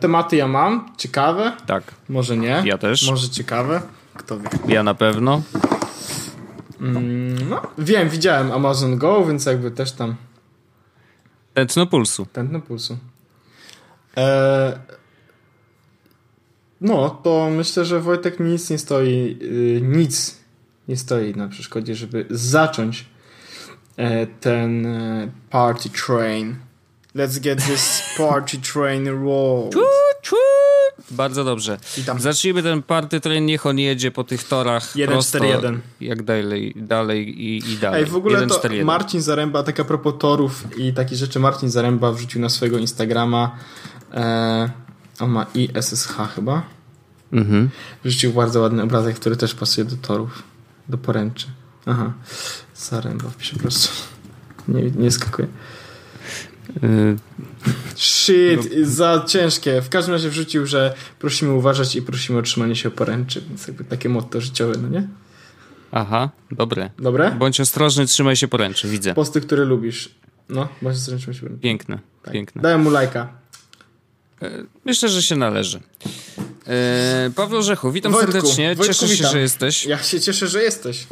Tematy ja mam, ciekawe. Tak. Może nie. Ja też. Może ciekawe. Kto wie. Ja na pewno. Mm, no, wiem, widziałem Amazon Go, więc jakby też tam Tętno pulsu. tętno pulsu. E, no, to myślę, że Wojtek nic nie stoi, y, nic nie stoi na przeszkodzie, żeby zacząć e, ten e, party train. Let's get this party train rolled. Bardzo dobrze. I tam Zacznijmy ten party train, niech on jedzie po tych torach 1, prosto, 4, 1. jak dalej, dalej i, i dalej. Ej, w ogóle 1, to 4, 1. Marcin Zaręba, tak a propos torów i takich rzeczy, Marcin Zaręba wrzucił na swojego Instagrama e, on ma i SSH chyba. Mhm. Wrzucił bardzo ładny obrazek, który też pasuje do torów, do poręczy. Aha, Zaręba wpiszę po prostu. Nie, nie skakuje. Shit, za ciężkie. W każdym razie wrzucił, że prosimy uważać i prosimy o trzymanie się poręczy, więc jakby takie motto życiowe, no nie? aha, dobre. Dobre? Bądź ostrożny, trzymaj się poręczy, widzę. Posty, które lubisz. No, bądź trzymaj się poręczy. Piękne, Tak. piękne. Dałem mu lajka. Myślę, że się należy. E, Paweł Rzechu, witam Wojtku, serdecznie. Wojtku, Cieszę się, witam. że jesteś. Ja się cieszę, że jesteś.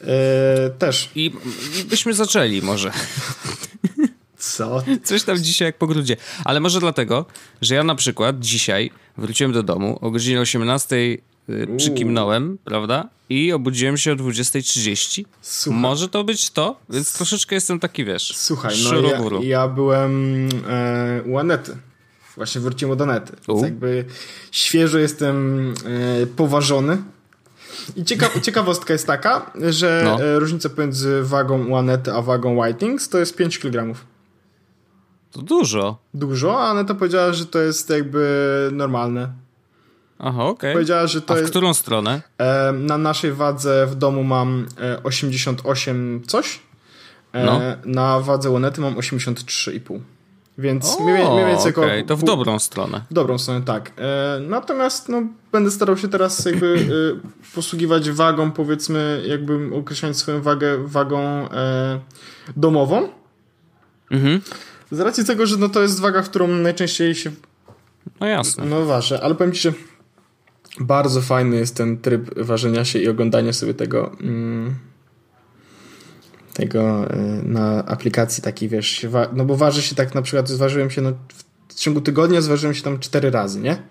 Eee, też. I, I byśmy zaczęli może. Co? Coś tam dzisiaj jak po grudzie. Ale może dlatego, że ja na przykład dzisiaj wróciłem do domu o godzinie 18 y, przykimnąłem, prawda? I obudziłem się o 20.30. Słuchaj. Może to być to? Więc troszeczkę jestem taki, wiesz, Słuchaj, no szuroburu. ja, ja byłem e, u Anety. Właśnie wróciłem od Anety. Więc jakby świeżo jestem e, poważony. I cieka ciekawostka jest taka, że No. e, różnica pomiędzy wagą u Anety a wagą Whitings to jest 5 kg. To dużo. Dużo, a Aneta powiedziała, że to jest jakby normalne. Aha, okej. Powiedziała, że to A w jest... którą stronę? E, na naszej wadze w domu mam e, 88 coś. E, No. Na wadze Łonety mam 83,5. Więc O, mniej, mniej więcej około okej, to w dobrą stronę. w dobrą stronę, tak. E, natomiast no, będę starał się teraz jakby e, posługiwać wagą, powiedzmy, jakbym określać swoją wagę wagą e, domową. Mhm. Z racji tego, że no, to jest waga, w którą najczęściej się No jasne. no ważę, ale powiem ci, że bardzo fajny jest ten tryb ważenia się i oglądania sobie tego mm, tego y, na aplikacji takiej, wiesz, no bo waży się tak na przykład, zważyłem się no, w ciągu tygodnia zważyłem się tam cztery razy, nie?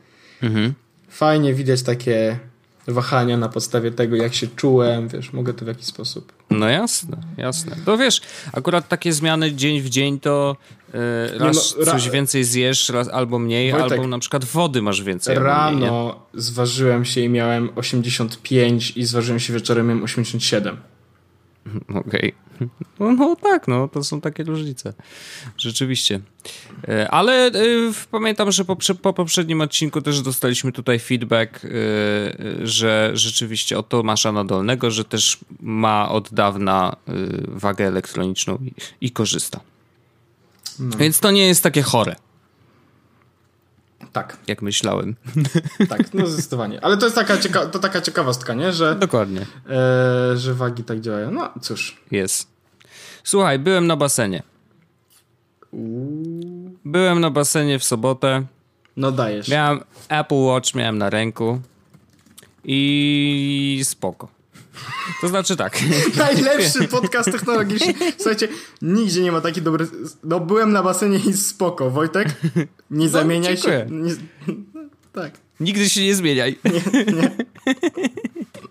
Mhm. Fajnie widać takie wahania na podstawie tego, jak się czułem, wiesz, mogę to w jakiś sposób. No jasne, jasne. To wiesz, akurat takie zmiany dzień w dzień to e, raz no, ra- coś więcej zjesz, raz albo mniej, Wojtek, albo na przykład wody masz więcej. albo mniej, nie? Rano zważyłem się i miałem 85 i zważyłem się wieczorem miałem 87. Okej. No, no tak, no to są takie różnice. Rzeczywiście. E, Ale w- pamiętam, że po, po poprzednim odcinku też dostaliśmy tutaj feedback, e, że rzeczywiście od Tomasza Nadolnego, że też ma od dawna e, wagę elektroniczną i, i korzysta. No. Więc to nie jest takie chore, Tak. jak myślałem. Tak, no zdecydowanie. Ale to jest taka, cieka- to taka ciekawostka, nie? Że, Dokładnie. e, że wagi tak działają. No cóż. Jest. Słuchaj, byłem na basenie. Byłem na basenie w sobotę. No dajesz. Miałem Apple Watch, miałem na ręku i spoko. To znaczy tak. Najlepszy podcast technologiczny. Słuchajcie, nigdzie nie ma taki dobry... No byłem na basenie i spoko. Wojtek, nie zamieniaj się. No, dziękuję. Nie... Tak. Nigdy się nie zmieniaj.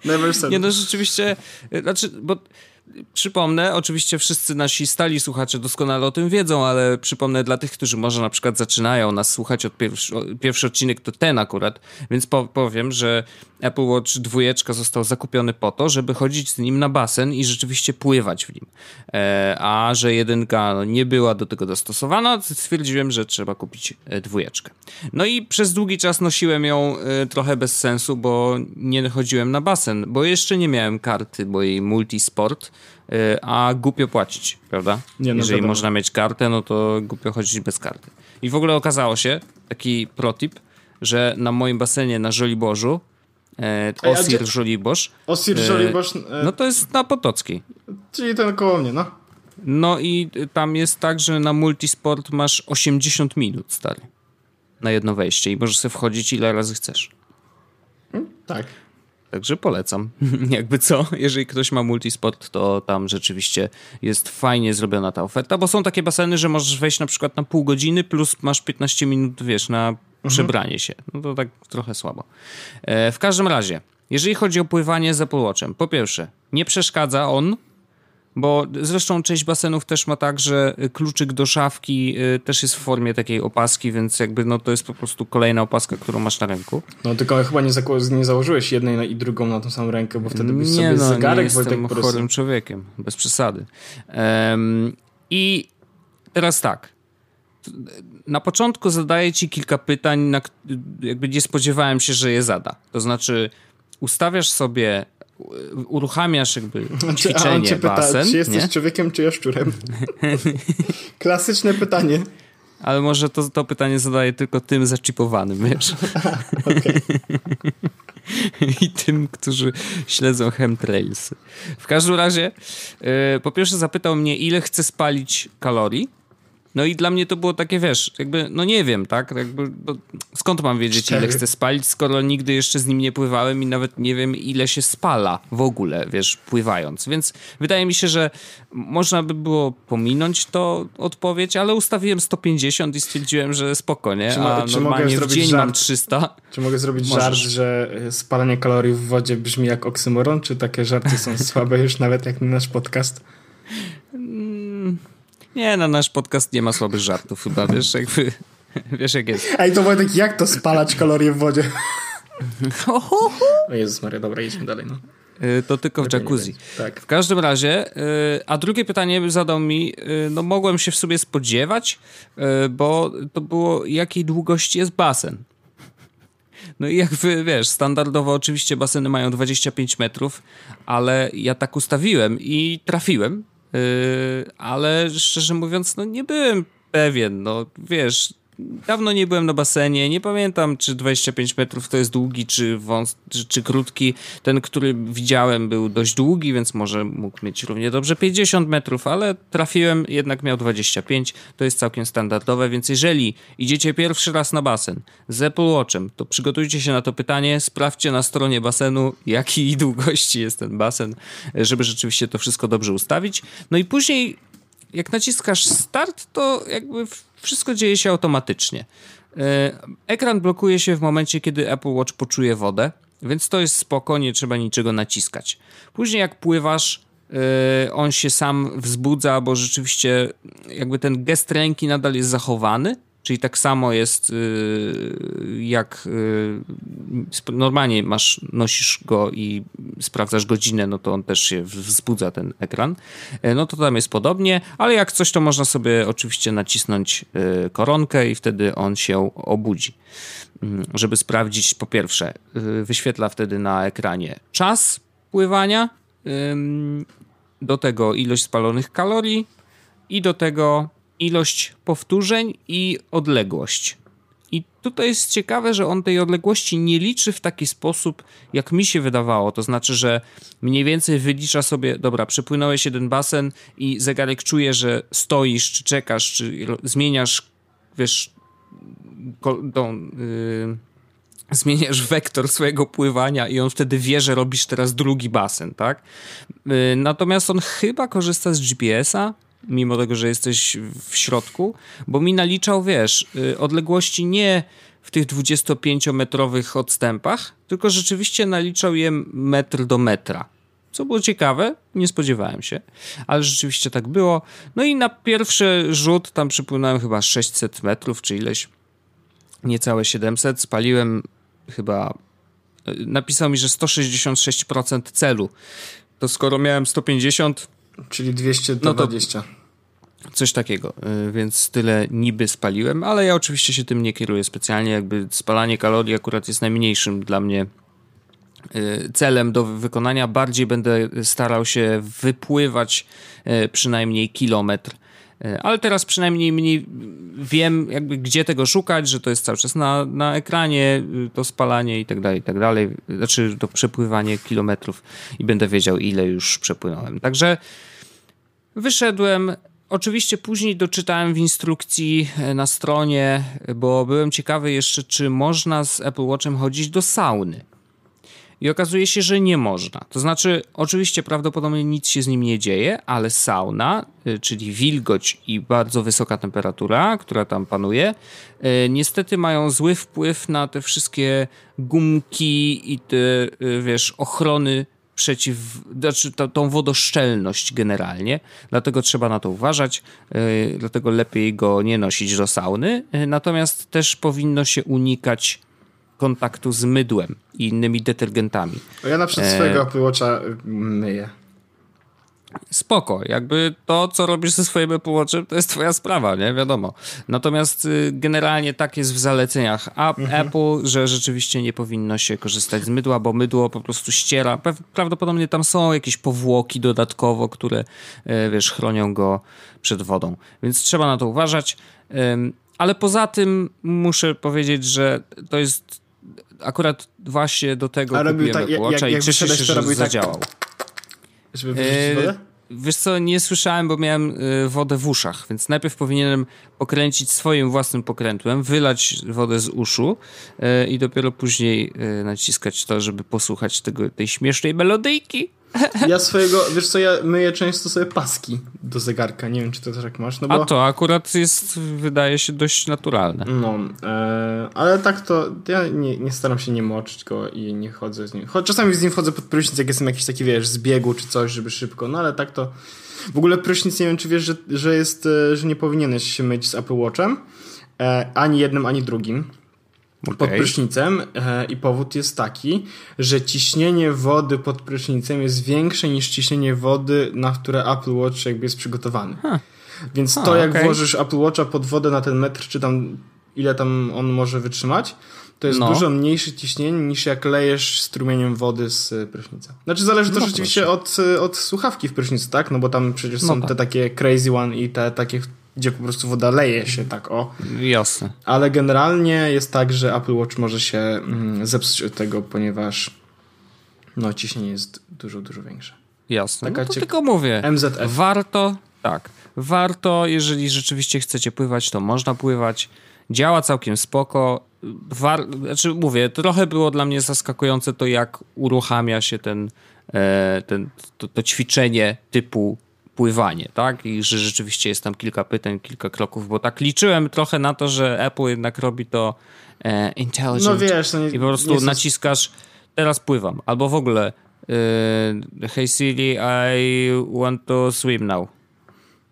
Never said. Nie no, rzeczywiście, y, znaczy, bo przypomnę, oczywiście wszyscy nasi stali słuchacze doskonale o tym wiedzą, ale przypomnę dla tych, którzy może na przykład zaczynają nas słuchać od pierwszy, pierwszy odcinek, to ten akurat, więc po, powiem, że Apple Watch dwójeczka został zakupiony po to, żeby chodzić z nim na basen i rzeczywiście pływać w nim. E, a że jedynka nie była do tego dostosowana, stwierdziłem, że trzeba kupić e, dwójeczkę. No i przez długi czas nosiłem ją e, trochę bez sensu, bo nie chodziłem na basen, bo jeszcze nie miałem karty mojej Multisport, a głupio płacić, prawda? Nie, no Jeżeli wiadomo. można mieć kartę, no to głupio chodzić bez karty. I w ogóle okazało się, taki protip, że na moim basenie na Żoliborzu, e, Osir Żoliborz, Osir E, Żoliborz, e, no to jest na Potockiej. czyli ten koło mnie, no. No i tam jest tak, że na multisport masz 80 minut, stary. na jedno wejście i możesz sobie wchodzić ile razy chcesz. Tak. Także polecam. Jakby co, jeżeli ktoś ma multisport, to tam rzeczywiście jest fajnie zrobiona ta oferta, bo są takie baseny, że możesz wejść na przykład na pół godziny plus masz 15 minut, wiesz, na mhm. przebranie się. No to tak trochę słabo. E, w każdym razie, jeżeli chodzi o pływanie z Apple Watchem, po pierwsze, nie przeszkadza on bo zresztą część basenów też ma tak, że kluczyk do szafki y, też jest w formie takiej opaski, więc jakby no to jest po prostu kolejna opaska, którą masz na ręku. No tylko chyba nie, nie założyłeś jednej i drugą na tą samą rękę, bo wtedy byś nie, sobie no, zegarek nie jestem Wojtek, chorym człowiekiem, bez przesady. Um, I teraz tak. Na początku zadaję ci kilka pytań, na, jakby nie spodziewałem się, że je zada. To znaczy ustawiasz sobie uruchamiasz jakby ćwiczenie, A on cię pyta, basen, czy jesteś nie? człowiekiem, czy jaszczurem? Klasyczne pytanie. Ale może to, to pytanie zadaje tylko tym zaczipowanym, wiesz? I tym, którzy śledzą chemtrailsy. W każdym razie, yy, po pierwsze zapytał mnie, ile chcę spalić kalorii no i dla mnie to było takie, wiesz, jakby, no nie wiem, tak? Jakby, skąd mam wiedzieć, Cztery. ile chcę spalić, skoro nigdy jeszcze z nim nie pływałem i nawet nie wiem, ile się spala w ogóle, wiesz, pływając. Więc wydaje mi się, że można by było pominąć to odpowiedź, ale ustawiłem 150 i stwierdziłem, że spoko, nie? Czy, A czy normalnie w dzień żart, mam 300. Czy mogę zrobić Możesz. żart, że spalanie kalorii w wodzie brzmi jak oksymoron? Czy takie żarty są słabe już nawet jak na nasz podcast? Nie, na nasz podcast nie ma słabych żartów chyba, wiesz, jakby, wiesz jak jest. Ej, to Wojtek, jak to spalać kalorie w wodzie? o Jezus Maria, dobra, idźmy dalej, no. Y, to tylko w jacuzzi. Tak. W każdym razie, y, a drugie pytanie zadał mi, y, no mogłem się w sobie spodziewać, bo to było, jakiej długości jest basen. No i jak wy, wiesz, standardowo oczywiście baseny mają 25 metrów, ale ja tak ustawiłem i trafiłem, ale szczerze mówiąc, no nie byłem pewien, no wiesz, dawno nie byłem na basenie, nie pamiętam czy 25 metrów to jest długi, czy wąs, czy, czy, krótki. Ten, który widziałem był dość długi, więc może mógł mieć równie dobrze 50 metrów, ale trafiłem, jednak miał 25, to jest całkiem standardowe, więc jeżeli idziecie pierwszy raz na basen z Apple Watchem, to przygotujcie się na to pytanie, sprawdźcie na stronie basenu, jakiej długości jest ten basen, żeby rzeczywiście to wszystko dobrze ustawić. No i później jak naciskasz start, to jakby wszystko dzieje się automatycznie. E, ekran blokuje się w momencie, kiedy Apple Watch poczuje wodę, więc to jest spoko, nie trzeba niczego naciskać. Później jak pływasz, e, on się sam wzbudza, bo rzeczywiście jakby ten gest ręki nadal jest zachowany, Czyli tak samo jest y, jak y, normalnie masz, nosisz go i sprawdzasz godzinę, no to on też się wzbudza ten ekran. E, no to tam jest podobnie, ale jak coś, to można sobie oczywiście nacisnąć y, koronkę i wtedy on się obudzi. Mm, żeby sprawdzić, po pierwsze, wyświetla wtedy na ekranie czas pływania, do tego ilość spalonych kalorii i do tego ilość powtórzeń i odległość. I tutaj jest ciekawe, że on tej odległości nie liczy w taki sposób, jak mi się wydawało. To znaczy, że mniej więcej wylicza sobie, dobra, przepłynąłeś jeden basen i zegarek czuje, że stoisz, czy czekasz, czy zmieniasz, wiesz, tą, yy, zmieniasz wektor swojego pływania i on wtedy wie, że robisz teraz drugi basen, tak? Yy, natomiast on chyba korzysta z GPS-a, mimo tego, że jesteś w środku, bo mi naliczał, wiesz, y, odległości nie w tych 25-metrowych odstępach, tylko rzeczywiście naliczał je metr do metra. Co było ciekawe, nie spodziewałem się, ale rzeczywiście tak było. No i na pierwszy rzut tam przypłynąłem chyba 600 metrów, czy ileś, niecałe 700. Spaliłem chyba, y, napisał mi, że 166% celu. To skoro miałem 150, Czyli 220. No to coś takiego, y, więc tyle niby spaliłem, ale ja oczywiście się tym nie kieruję specjalnie, jakby spalanie kalorii akurat jest najmniejszym dla mnie y, celem do wykonania. Bardziej będę starał się wypływać y, przynajmniej kilometr ale teraz przynajmniej mniej wiem, jakby gdzie tego szukać, że to jest cały czas na, na ekranie, to spalanie i tak dalej, i tak dalej. Znaczy to przepływanie kilometrów i będę wiedział, ile już przepłynąłem. Także wyszedłem oczywiście później doczytałem w instrukcji e, na stronie, bo byłem ciekawy jeszcze, czy można z Apple Watchem chodzić do sauny. I okazuje się, że nie można. To znaczy, oczywiście prawdopodobnie nic się z nim nie dzieje, ale sauna, y, czyli wilgoć i bardzo wysoka temperatura, która tam panuje, y, niestety mają zły wpływ na te wszystkie gumki i te, wiesz, ochrony przeciw, znaczy tą, tą wodoszczelność generalnie, dlatego trzeba na to uważać, dlatego lepiej go nie nosić do sauny, natomiast też powinno się unikać kontaktu z mydłem i innymi detergentami. Ja na przykład e... swojego Apple Watcha myję. Spoko, jakby to, co robisz ze swoim Apple Watchem, to jest twoja sprawa, nie? Wiadomo. Natomiast y, generalnie tak jest w zaleceniach mhm. Apple, że rzeczywiście nie powinno się korzystać z mydła, bo mydło po prostu ściera. Prawdopodobnie tam są jakieś powłoki dodatkowo, które, e, wiesz, chronią go przed wodą. Więc trzeba na to uważać. Ale poza tym muszę powiedzieć, że to jest akurat właśnie do tego A kupiłem tak, i cieszę się, że tak, zadziałał. Żeby wyrzucić wodę? Wiesz co, nie słyszałem, bo miałem y, wodę w uszach, więc najpierw powinienem pokręcić swoim własnym pokrętłem, wylać wodę z uszu y, i dopiero później naciskać to, żeby posłuchać tego, tej śmiesznej melodyjki. Ja swojego, wiesz co, ja myję często sobie paski do zegarka, nie wiem czy to też jak masz. No bo... A to akurat jest, wydaje się, dość naturalne. No, e, ale tak to ja nie, nie, staram się nie moczyć go i nie chodzę z nim. Choć czasami z nim wchodzę pod prysznic, jak jestem jakiś taki, wiesz, zbiegu czy coś, żeby szybko, no ale tak to... W ogóle prysznic, nie wiem czy wiesz, że, że jest, e, że nie powinieneś się myć z Apple Watchem, e, ani jednym, ani drugim okay. pod prysznicem e, i powód jest taki, że ciśnienie wody pod prysznicem jest większe niż ciśnienie wody, na które Apple Watch jakby jest przygotowany. Huh. Więc to jak okay. włożysz Apple Watcha pod wodę na ten metr, czy tam ile tam on może wytrzymać, to jest no. dużo mniejsze ciśnienie niż jak lejesz strumieniem wody z prysznica. Znaczy zależy to no rzeczywiście od, od słuchawki w prysznicu, tak? No bo tam przecież są no tak. te takie crazy one i te takie, gdzie po prostu woda leje się tak o. Jasne. Ale generalnie jest tak, że Apple Watch może się mm, zepsuć od tego, ponieważ no ciśnienie jest dużo, dużo większe. Jasne. Taka no to tylko mówię. MZF. Warto, tak. Warto, jeżeli rzeczywiście chcecie pływać, to można pływać. Działa całkiem spoko. War, znaczy mówię, trochę było dla mnie zaskakujące to, jak uruchamia się ten, e, ten to, to ćwiczenie typu pływanie, tak? I że rzeczywiście jest tam kilka pytań, kilka kroków, bo tak liczyłem trochę na to, że Apple jednak robi to e, intelligent. No wiesz, no i po prostu nie naciskasz teraz pływam, albo w ogóle e, hey Siri, I want to swim now.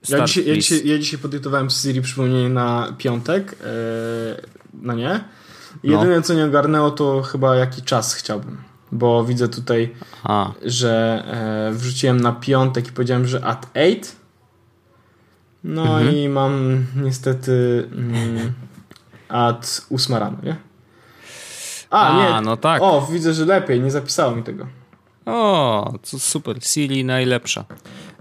Start, ja, dzisiaj, ja, dzisiaj, ja dzisiaj podyktowałem Siri przypomnienie na piątek, e, no nie? Jedyne no. co nie ogarnęło to chyba jaki czas chciałbym bo widzę tutaj, Aha. że e, wrzuciłem na piątek i powiedziałem, że at 8. No mhm. i mam niestety mm, at 8 rano, nie? A, A, nie. no tak. O, widzę, że lepiej, nie zapisało mi tego. O, to super. Siri najlepsza.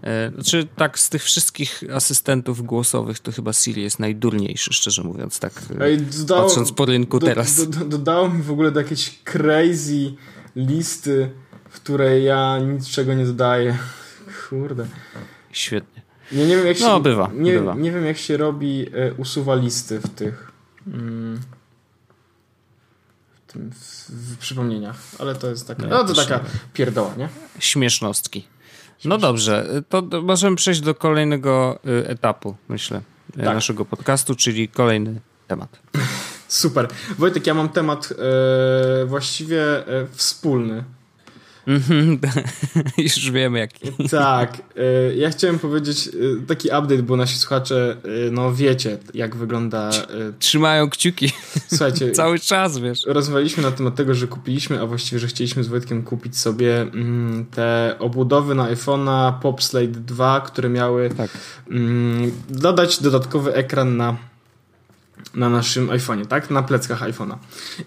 E, znaczy, tak, z tych wszystkich asystentów głosowych, to chyba Siri jest najdurniejszy, szczerze mówiąc, tak Ej, dodało, patrząc po rynku do, teraz. Do, do, dodało mi w ogóle do jakiejś crazy listy, w której ja niczego nie dodaję. Kurde. Świetnie. Nie, nie wiem, jak no, się, bywa, nie, bywa. nie wiem, jak się robi e, usuwa listy w tych mm, w, tym, w, w, przypomnieniach, ale to jest taka, no, to taka pierdoła, nie? Śmiesznostki. No dobrze, to możemy przejść do kolejnego y, etapu, myślę, tak. naszego podcastu, czyli kolejny temat. Super. Wojtek, ja mam temat e, właściwie e, wspólny. Mhm. Już wiemy jaki. Tak. E, ja chciałem powiedzieć e, taki update, bo nasi słuchacze, e, no wiecie, jak wygląda. Trzymają kciuki. Słuchajcie. Cały czas, wiesz. Rozmawialiśmy na temat tego, że kupiliśmy, a właściwie, że chcieliśmy z Wojtkiem kupić sobie mm, te obudowy na iPhone'a Popslate 2, które miały tak. mm, dodać dodatkowy ekran na na naszym iPhone'ie, tak? Na pleckach iPhone'a.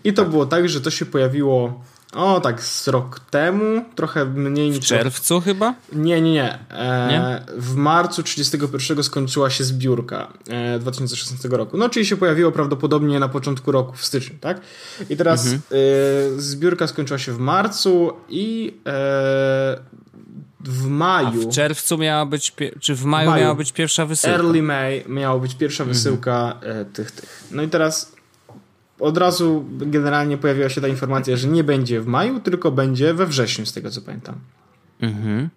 I to tak. było tak, że to się pojawiło o, tak z rok temu, trochę mniej niż... W czerwcu rok... chyba? Nie, nie, nie. E, nie. W marcu 31 skończyła się zbiórka e, 2016 roku. No, czyli się pojawiło prawdopodobnie na początku roku, w styczniu, tak? I teraz mhm. e, zbiórka skończyła się w marcu i e, w maju. A w czerwcu miała być, czy w maju, w maju, miała być pierwsza wysyłka? Early May miała być pierwsza mhm. wysyłka mhm. tych, tych. No i teraz od razu generalnie pojawiła się ta informacja, że nie będzie w maju, tylko będzie we wrześniu, z tego co pamiętam. Mhm.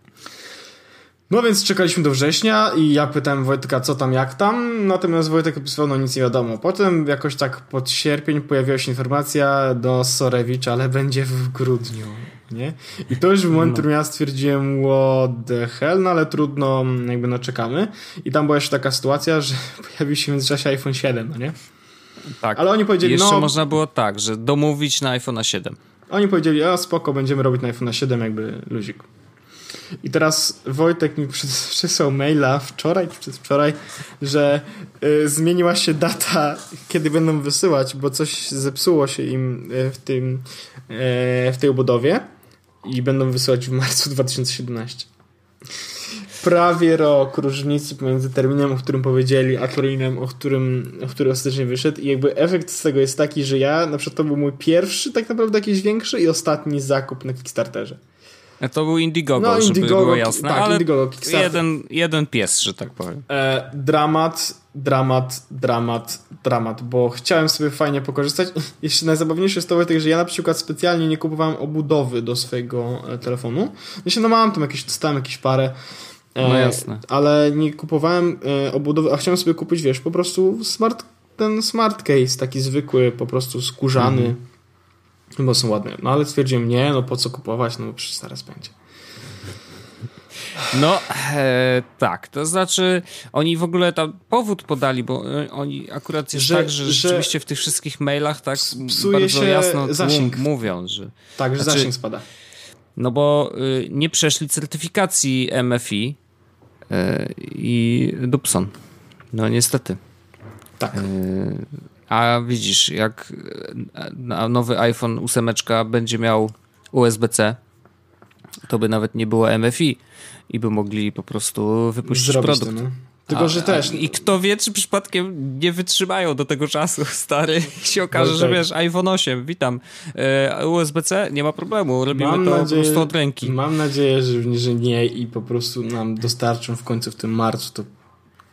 No więc czekaliśmy do września i ja pytałem Wojtka, co tam, jak tam, natomiast Wojtek opisywał, no nic nie wiadomo. Potem jakoś tak pod sierpień pojawiła się informacja do Sorewicza, ale będzie w grudniu, nie? I to już w moment, w którym ja stwierdziłem, what the hell, no ale trudno, jakby no czekamy. I tam była jeszcze taka sytuacja, że pojawił się w międzyczasie iPhone 7, no nie? Tak. Ale oni powiedzieli, Jeszcze no... można było tak, że domówić na iPhone 7. Oni powiedzieli, a spoko, będziemy robić na iPhone 7 jakby luzik. I teraz Wojtek mi przysłał maila wczoraj czy przedwczoraj, że y, zmieniła się data, kiedy będą wysyłać, bo coś zepsuło się im y, w, tym, y, w tej obudowie i będą wysyłać w marcu 2017 prawie rok różnicy pomiędzy terminem, o którym powiedzieli, a terminem, o którym, o który ostatecznie wyszedł i jakby efekt z tego jest taki, że ja, na przykład to był mój pierwszy tak naprawdę jakiś większy i ostatni zakup na Kickstarterze. To był Indiegogo, no, żeby Indiegogo, było jasne, tak, ale Indiegogo, jeden, jeden pies, że tak powiem. E, dramat, dramat, dramat, dramat, bo chciałem sobie fajnie pokorzystać. Jeszcze najzabawniejsze jest to, że ja na przykład specjalnie nie kupowałem obudowy do swojego e, telefonu. Myślę, no mam tam jakieś, dostałem jakieś parę no e, jasne. Ale nie kupowałem e, obudowy, a chciałem sobie kupić, wiesz, po prostu smart, ten smart case, taki zwykły, po prostu skórzany. Mhm. Bo są ładne. No ale stwierdziłem, nie, no po co kupować, no bo przecież zaraz będzie. No, e, tak, to znaczy oni w ogóle tam powód podali, bo e, oni akurat jest że, tak, że, że rzeczywiście w tych wszystkich mailach tak bardzo jasno zasięg. mówią, że... Tak, że znaczy, zasięg spada. No bo y, nie przeszli certyfikacji MFI, i Dubson. No niestety. Tak. E, a widzisz, jak nowy iPhone 8 będzie miał USB-C, to by nawet nie było MFI i by mogli po prostu wypuścić Zrobić produkt. To, no. Tylko, że też. I kto wie, czy przypadkiem nie wytrzymają do tego czasu, stary. I się okaże, no, że tak. wiesz, iPhone 8, witam. E, USB-C, nie ma problemu, robimy mam to nadzieję, po prostu od ręki. Mam nadzieję, że, że nie i po prostu nam dostarczą w końcu w tym marcu to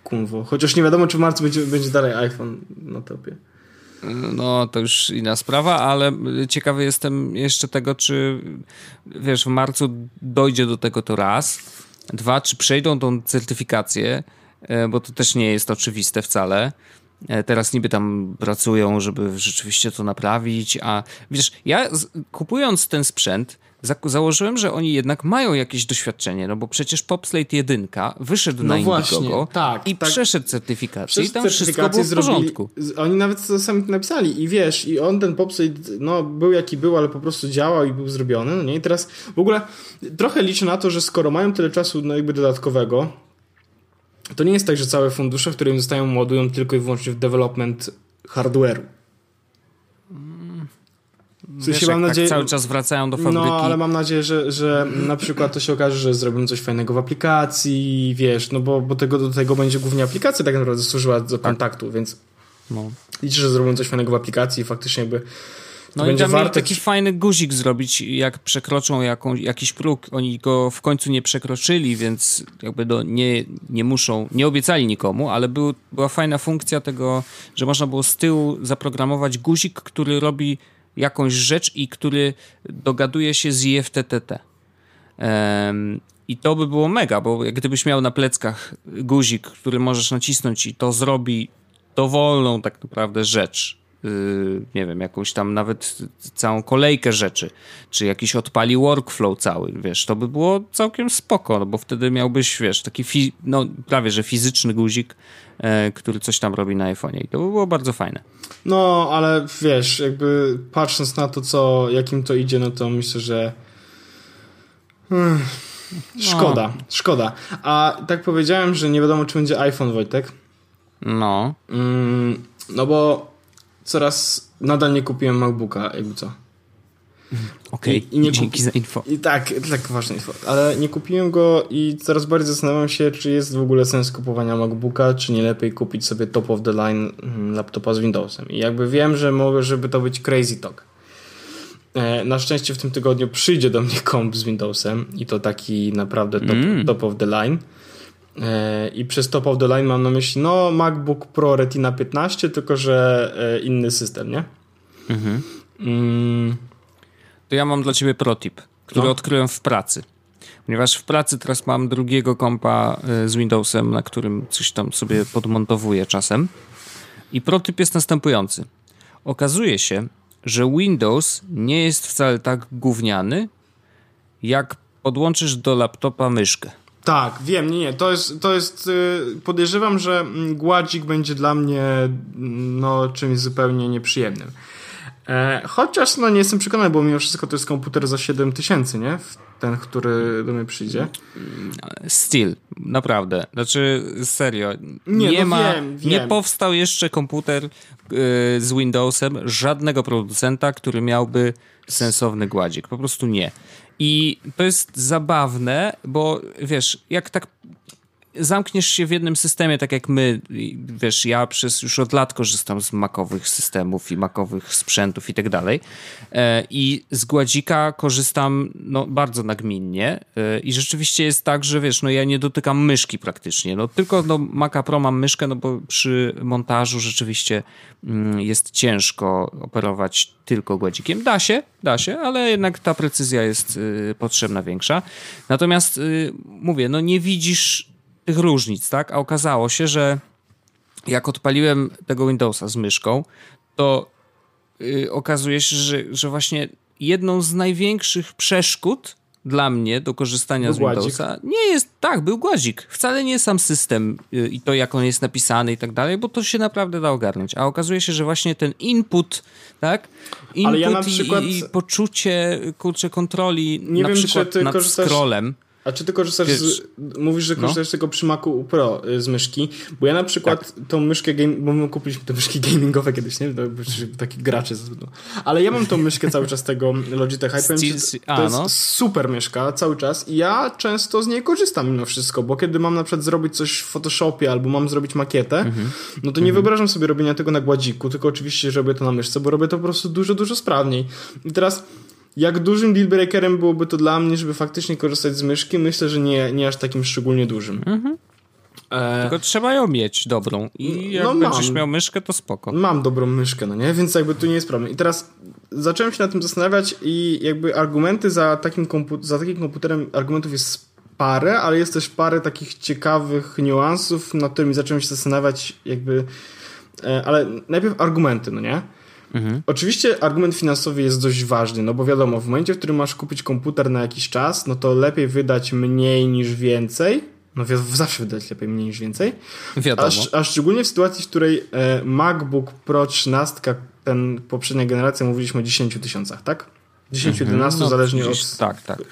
kunwo. Chociaż nie wiadomo, czy w marcu będzie, będzie dalej iPhone na topie. No, to już inna sprawa, ale ciekawy jestem jeszcze tego, czy wiesz, w marcu dojdzie do tego to raz. Dwa, czy przejdą tą certyfikację E, bo to też nie jest oczywiste wcale. E, teraz niby tam pracują, żeby rzeczywiście to naprawić, a wiesz, ja kupując ten sprzęt, za założyłem, że oni jednak mają jakieś doświadczenie, no bo przecież Popslate 1 wyszedł no na właśnie, Indiegogo tak, i tak. przeszedł certyfikację i tam wszystko było w porządku. Zrobili, oni nawet to sami napisali i wiesz, i on ten Popslate, no był jaki był, ale po prostu działał i był zrobiony, no nie? I teraz w ogóle trochę liczę na to, że skoro mają tyle czasu, no jakby dodatkowego, to nie jest tak, że całe fundusze, w którym zostają ładują tylko i wyłącznie w development hardware'u. W sensie Wiesz, mam tak nadzieję, tak cały czas wracają do fabryki. No, ale mam nadzieję, że, że na przykład to się okaże, że zrobimy coś fajnego w aplikacji, wiesz, no bo, bo tego, do tego będzie głównie aplikacja tak naprawdę służyła do tak. kontaktu, więc no. liczę, że zrobimy coś fajnego w aplikacji i faktycznie jakby no i tam warte... taki fajny guzik zrobić, jak przekroczą jaką, jakiś próg. Oni go w końcu nie przekroczyli, więc jakby do, nie, nie muszą, nie obiecali nikomu, ale był, była fajna funkcja tego, że można było z tyłu zaprogramować guzik, który robi jakąś rzecz i który dogaduje się z IFTTT. Um, I to by było mega, bo gdybyś miał na pleckach guzik, który możesz nacisnąć i to zrobi dowolną tak naprawdę rzecz, Y, nie wiem, jakąś tam nawet całą kolejkę rzeczy, czy jakiś odpali workflow cały, wiesz, to by było całkiem spoko, no bo wtedy miałbyś, wiesz, taki no prawie, że fizyczny guzik, który coś tam robi na iPhone'ie i to by było bardzo fajne. No, ale wiesz, jakby patrząc na to, co, jakim to idzie, no to myślę, że hmm, szkoda, no. szkoda. A tak powiedziałem, że nie wiadomo, czy będzie iPhone, Wojtek. No. Mm, no bo coraz nadal nie kupiłem MacBooka, jakby co. Okej, okay, dzięki za info. I tak, tak ważne info. Ale nie kupiłem go i coraz bardziej zastanawiam się, czy jest w ogóle sens kupowania MacBooka, czy nie lepiej kupić sobie top of the line mm, laptopa z Windowsem. I jakby wiem, że mogę, żeby to być crazy talk. E, na szczęście w tym tygodniu przyjdzie do mnie komp z Windowsem i to taki naprawdę top, mm. top of the line. E, I przez top of the line mam na myśli no MacBook Pro Retina 15, tylko że e, inny system, nie? Mhm. Mm. To ja mam dla ciebie protip, który no. odkryłem w pracy. Ponieważ w pracy teraz mam drugiego kompa z Windowsem, na którym coś tam sobie podmontowuję czasem. I protyp jest następujący. Okazuje się, że Windows nie jest wcale tak gówniany, jak podłączysz do laptopa myszkę. Tak, wiem, nie, nie, to jest, to jest y, podejrzewam, że gładzik będzie dla mnie no, czymś zupełnie nieprzyjemnym. E, chociaż no nie jestem przekonany, bo mimo wszystko to jest komputer za 7000, nie? Ten, który do mnie przyjdzie. Still, naprawdę. Znaczy, serio. Nie, nie no ma, wiem, wiem. nie powstał jeszcze komputer y, z Windowsem żadnego producenta, który miałby sensowny gładzik. Po prostu nie. I to jest zabawne, bo wiesz, jak tak zamkniesz się w jednym systemie, tak jak my, wiesz, ja przez już od lat korzystam z makowych systemów i makowych sprzętów i tak dalej. E, I z gładzika korzystam no, bardzo nagminnie. E, I rzeczywiście jest tak, że wiesz, no ja nie dotykam myszki praktycznie. No, tylko no, Maca Pro mam myszkę, no bo przy montażu rzeczywiście mm, jest ciężko operować tylko gładzikiem. Da się, da się, ale jednak ta precyzja jest y, potrzebna większa. Natomiast y, mówię, no nie widzisz tych różnic, tak? A okazało się, że jak odpaliłem tego Windowsa z myszką, to yy, okazuje się, że, że właśnie jedną z największych przeszkód dla mnie do korzystania był z Windowsa gładzik. nie jest, tak, był głazik. Wcale nie sam system yy, i to, jak on jest napisany i tak dalej, bo to się naprawdę da ogarnąć. A okazuje się, że właśnie ten input, tak? Input ja przykład... i, i, poczucie, kurczę, kontroli nie na wiem, przykład nad korzystasz... scrollem a czy ty korzystasz z, Mówisz, że no. korzystasz no. tego przy Macu Pro y, z myszki, bo ja na przykład tak. tą myszkę, game, bo my kupiliśmy te myszki gamingowe kiedyś, nie? To, taki gracze. Ale ja mam tą myszkę cały czas tego Logitech Hyper. To jest no. super myszka cały czas i ja często z niej korzystam mimo wszystko, bo kiedy mam na przykład zrobić coś w Photoshopie albo mam zrobić makietę, mhm. no to nie mhm. wyobrażam sobie robienia tego na gładziku, tylko oczywiście robię to na myszce, bo robię to po prostu dużo, dużo sprawniej. I teraz jak dużym dealbreakerem byłoby to dla mnie, żeby faktycznie korzystać z myszki? Myślę, że nie, nie aż takim szczególnie dużym. Mhm. E... Tylko trzeba ją mieć dobrą i jak no będziesz mam. miał myszkę, to spoko. Mam dobrą myszkę, no nie? Więc jakby tu nie jest problem. I teraz zacząłem się na tym zastanawiać i jakby argumenty za takim, kompu- za takim komputerem, argumentów jest parę, ale jest też parę takich ciekawych niuansów, nad którymi zacząłem się zastanawiać jakby... E, ale najpierw argumenty, no nie? Mhm. Oczywiście argument finansowy jest dość ważny, no bo wiadomo, w momencie, w którym masz kupić komputer na jakiś czas, no to lepiej wydać mniej niż więcej. No zawsze wydać lepiej mniej niż więcej. Wiadomo. A, a szczególnie w sytuacji, w której e, MacBook Pro 13, ten poprzednia generacja, mówiliśmy o 10 tysiącach, tak? 10-11 mhm. no, zależnie od... Tak, tak.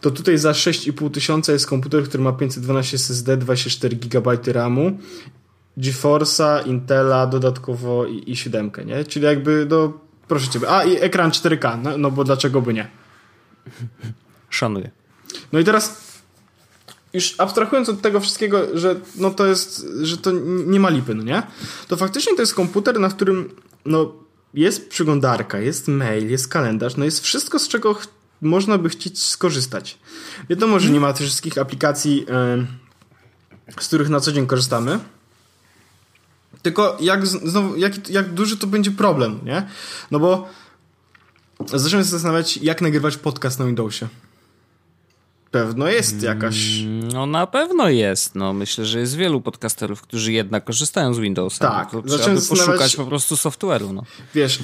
To tutaj za 6,5 tysiąca jest komputer, który ma 512 SSD, 24 GB RAMu GeForce'a, Intela dodatkowo i, i 7, nie? Czyli jakby, no, proszę ciebie. A, i ekran 4K, no, no bo dlaczego by nie? Szanuję. No i teraz już abstrahując od tego wszystkiego, że no to jest, że to nie ma lipy, no nie? To faktycznie to jest komputer, na którym no jest przeglądarka, jest mail, jest kalendarz, no jest wszystko, z czego można by chcieć skorzystać. Wiadomo, że nie ma tych wszystkich aplikacji, yy, z których na co dzień korzystamy, tylko jak, znowu, jak, jak duży to będzie problem, nie? No bo zacząłem się zastanawiać, jak nagrywać podcast na Windowsie. Pewno jest jakaś. Mm, no na pewno jest. No, myślę, że jest wielu podcasterów, którzy jednak korzystają z Windowsa. Tak. No, trzeba by poszukać po prostu software'u. No. Wiesz,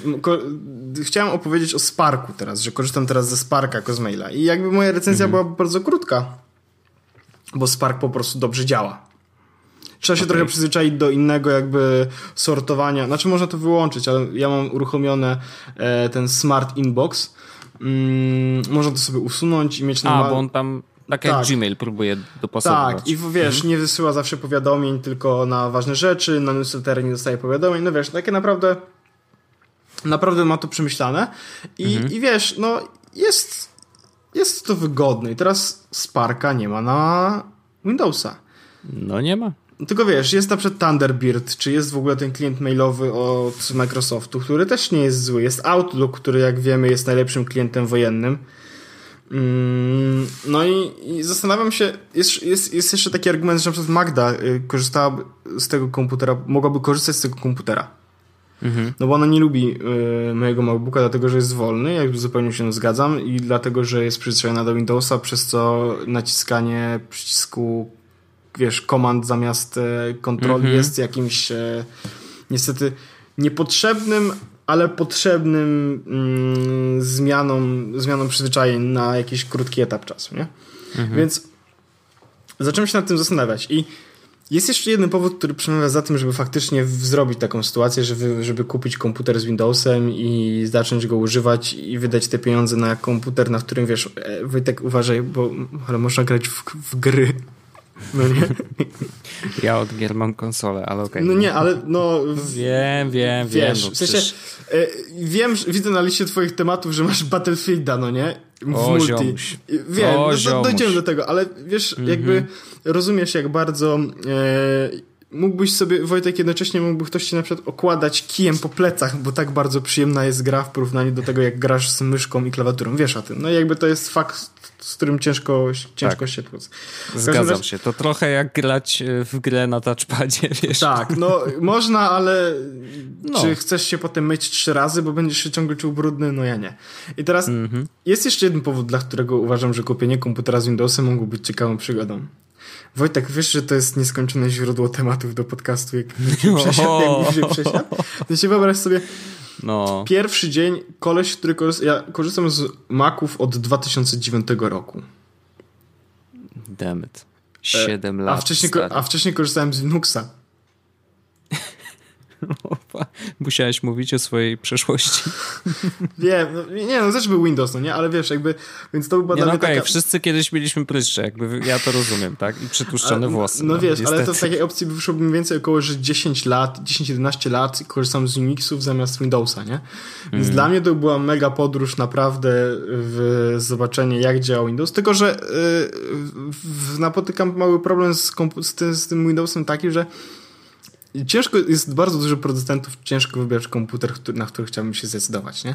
chciałem opowiedzieć o Sparku teraz, że korzystam teraz ze Sparka jako z maila. I jakby moja recenzja mhm. była bardzo krótka, bo Spark po prostu dobrze działa. Trzeba się okay. trochę przyzwyczaić do innego jakby sortowania. Znaczy można to wyłączyć, ale ja mam uruchomione e, ten Smart Inbox. Mm, można to sobie usunąć i mieć... A, bo on tam tak jak tak. Gmail próbuje dopasować. Tak, i wiesz, mhm. nie wysyła zawsze powiadomień tylko na ważne rzeczy, na newslettery nie dostaje powiadomień, no wiesz, takie naprawdę naprawdę ma to przemyślane i, mhm. i wiesz, no jest jest to wygodne i teraz Sparka nie ma na Windowsa. No nie ma. Tylko wiesz, jest na przykład Thunderbird, czy jest w ogóle ten klient mailowy od Microsoftu, który też nie jest zły. Jest Outlook, który jak wiemy jest najlepszym klientem wojennym. Mm, no i, i, zastanawiam się, jest, jest, jest jeszcze taki argument, że na przykład Magda y, korzystała z tego komputera, mogłaby korzystać z tego komputera. Mhm. No bo ona nie lubi y, mojego MacBooka, dlatego że jest wolny, jakby zupełnie się zgadzam, i dlatego, że jest przyzwyczajona do Windowsa, przez co naciskanie przycisku, wiesz, komand zamiast e, kontroli mhm. jest jakimś e, niestety niepotrzebnym, ale potrzebnym mm, zmianą, zmianą przyzwyczajeń na jakiś krótki etap czasu, nie? Mhm. Więc zacząłem się nad tym zastanawiać i jest jeszcze jeden powód, który przemawia za tym, żeby faktycznie zrobić taką sytuację, żeby, żeby kupić komputer z Windowsem i zacząć go używać i wydać te pieniądze na komputer, na którym wiesz, e, Wojtek uważaj, bo ale można grać w, w gry. No nie? Ja od gier mam konsolę, ale okej. Okay. No nie, ale no... Wiem, wiem, wiesz, wiem. No, w sensie, e, wiem, widzę na liście twoich tematów, że masz Battlefielda, no nie? W o, multi. Ziomuś. Wiem, o, no, dojdziemy do tego, ale wiesz, mhm. jakby rozumiesz jak bardzo... E, mógłbyś sobie, Wojtek, jednocześnie mógłby ktoś ci na przykład okładać kijem po plecach, bo tak bardzo przyjemna jest gra w porównaniu do tego, jak grasz z myszką i klawiaturą. Wiesz o tym. No jakby to jest fakt z którym ciężko, ciężko tak. się tłuc. Zgadzam razie... się. To trochę jak grać e, w grę na touchpadzie, wiesz. Tak, no można, ale no. czy chcesz się potem myć trzy razy, bo będziesz się ciągle czuł brudny? No ja nie. I teraz mm-hmm. jest jeszcze jeden powód, dla którego uważam, że kupienie komputera z Windowsem mogło być ciekawą przygodą. Wojtek, wiesz, że to jest nieskończone źródło tematów do podcastu, jak się przesiadł, jak się przesiadł? To się wyobraź sobie, no. Pierwszy dzień, koleś, który korzysta, ja korzystam z Maców od 2009 roku. Dammit. 7 e, lat. A wcześniej, a wcześniej korzystałem z Linuxa. Musiałeś mówić o swojej przeszłości. Wiem, no, nie, no też był Windows, no nie, ale wiesz, jakby, więc to była nie, no okay, taka... wszyscy kiedyś mieliśmy pryszcze, jakby ja to rozumiem, tak? I przytłuszczone włosy. No, no wiesz, niestety. ale to z takiej opcji wyszło mniej więcej około, że 10 lat, 10-11 lat korzystam z Unixów zamiast Windowsa, nie? Więc mm. dla mnie to była mega podróż naprawdę w zobaczenie, jak działa Windows, tylko, że yy, napotykam mały problem z, z, tym, z tym Windowsem taki, że ciężko, jest bardzo dużo producentów, ciężko wybrać komputer, na który chciałbym się zdecydować, nie?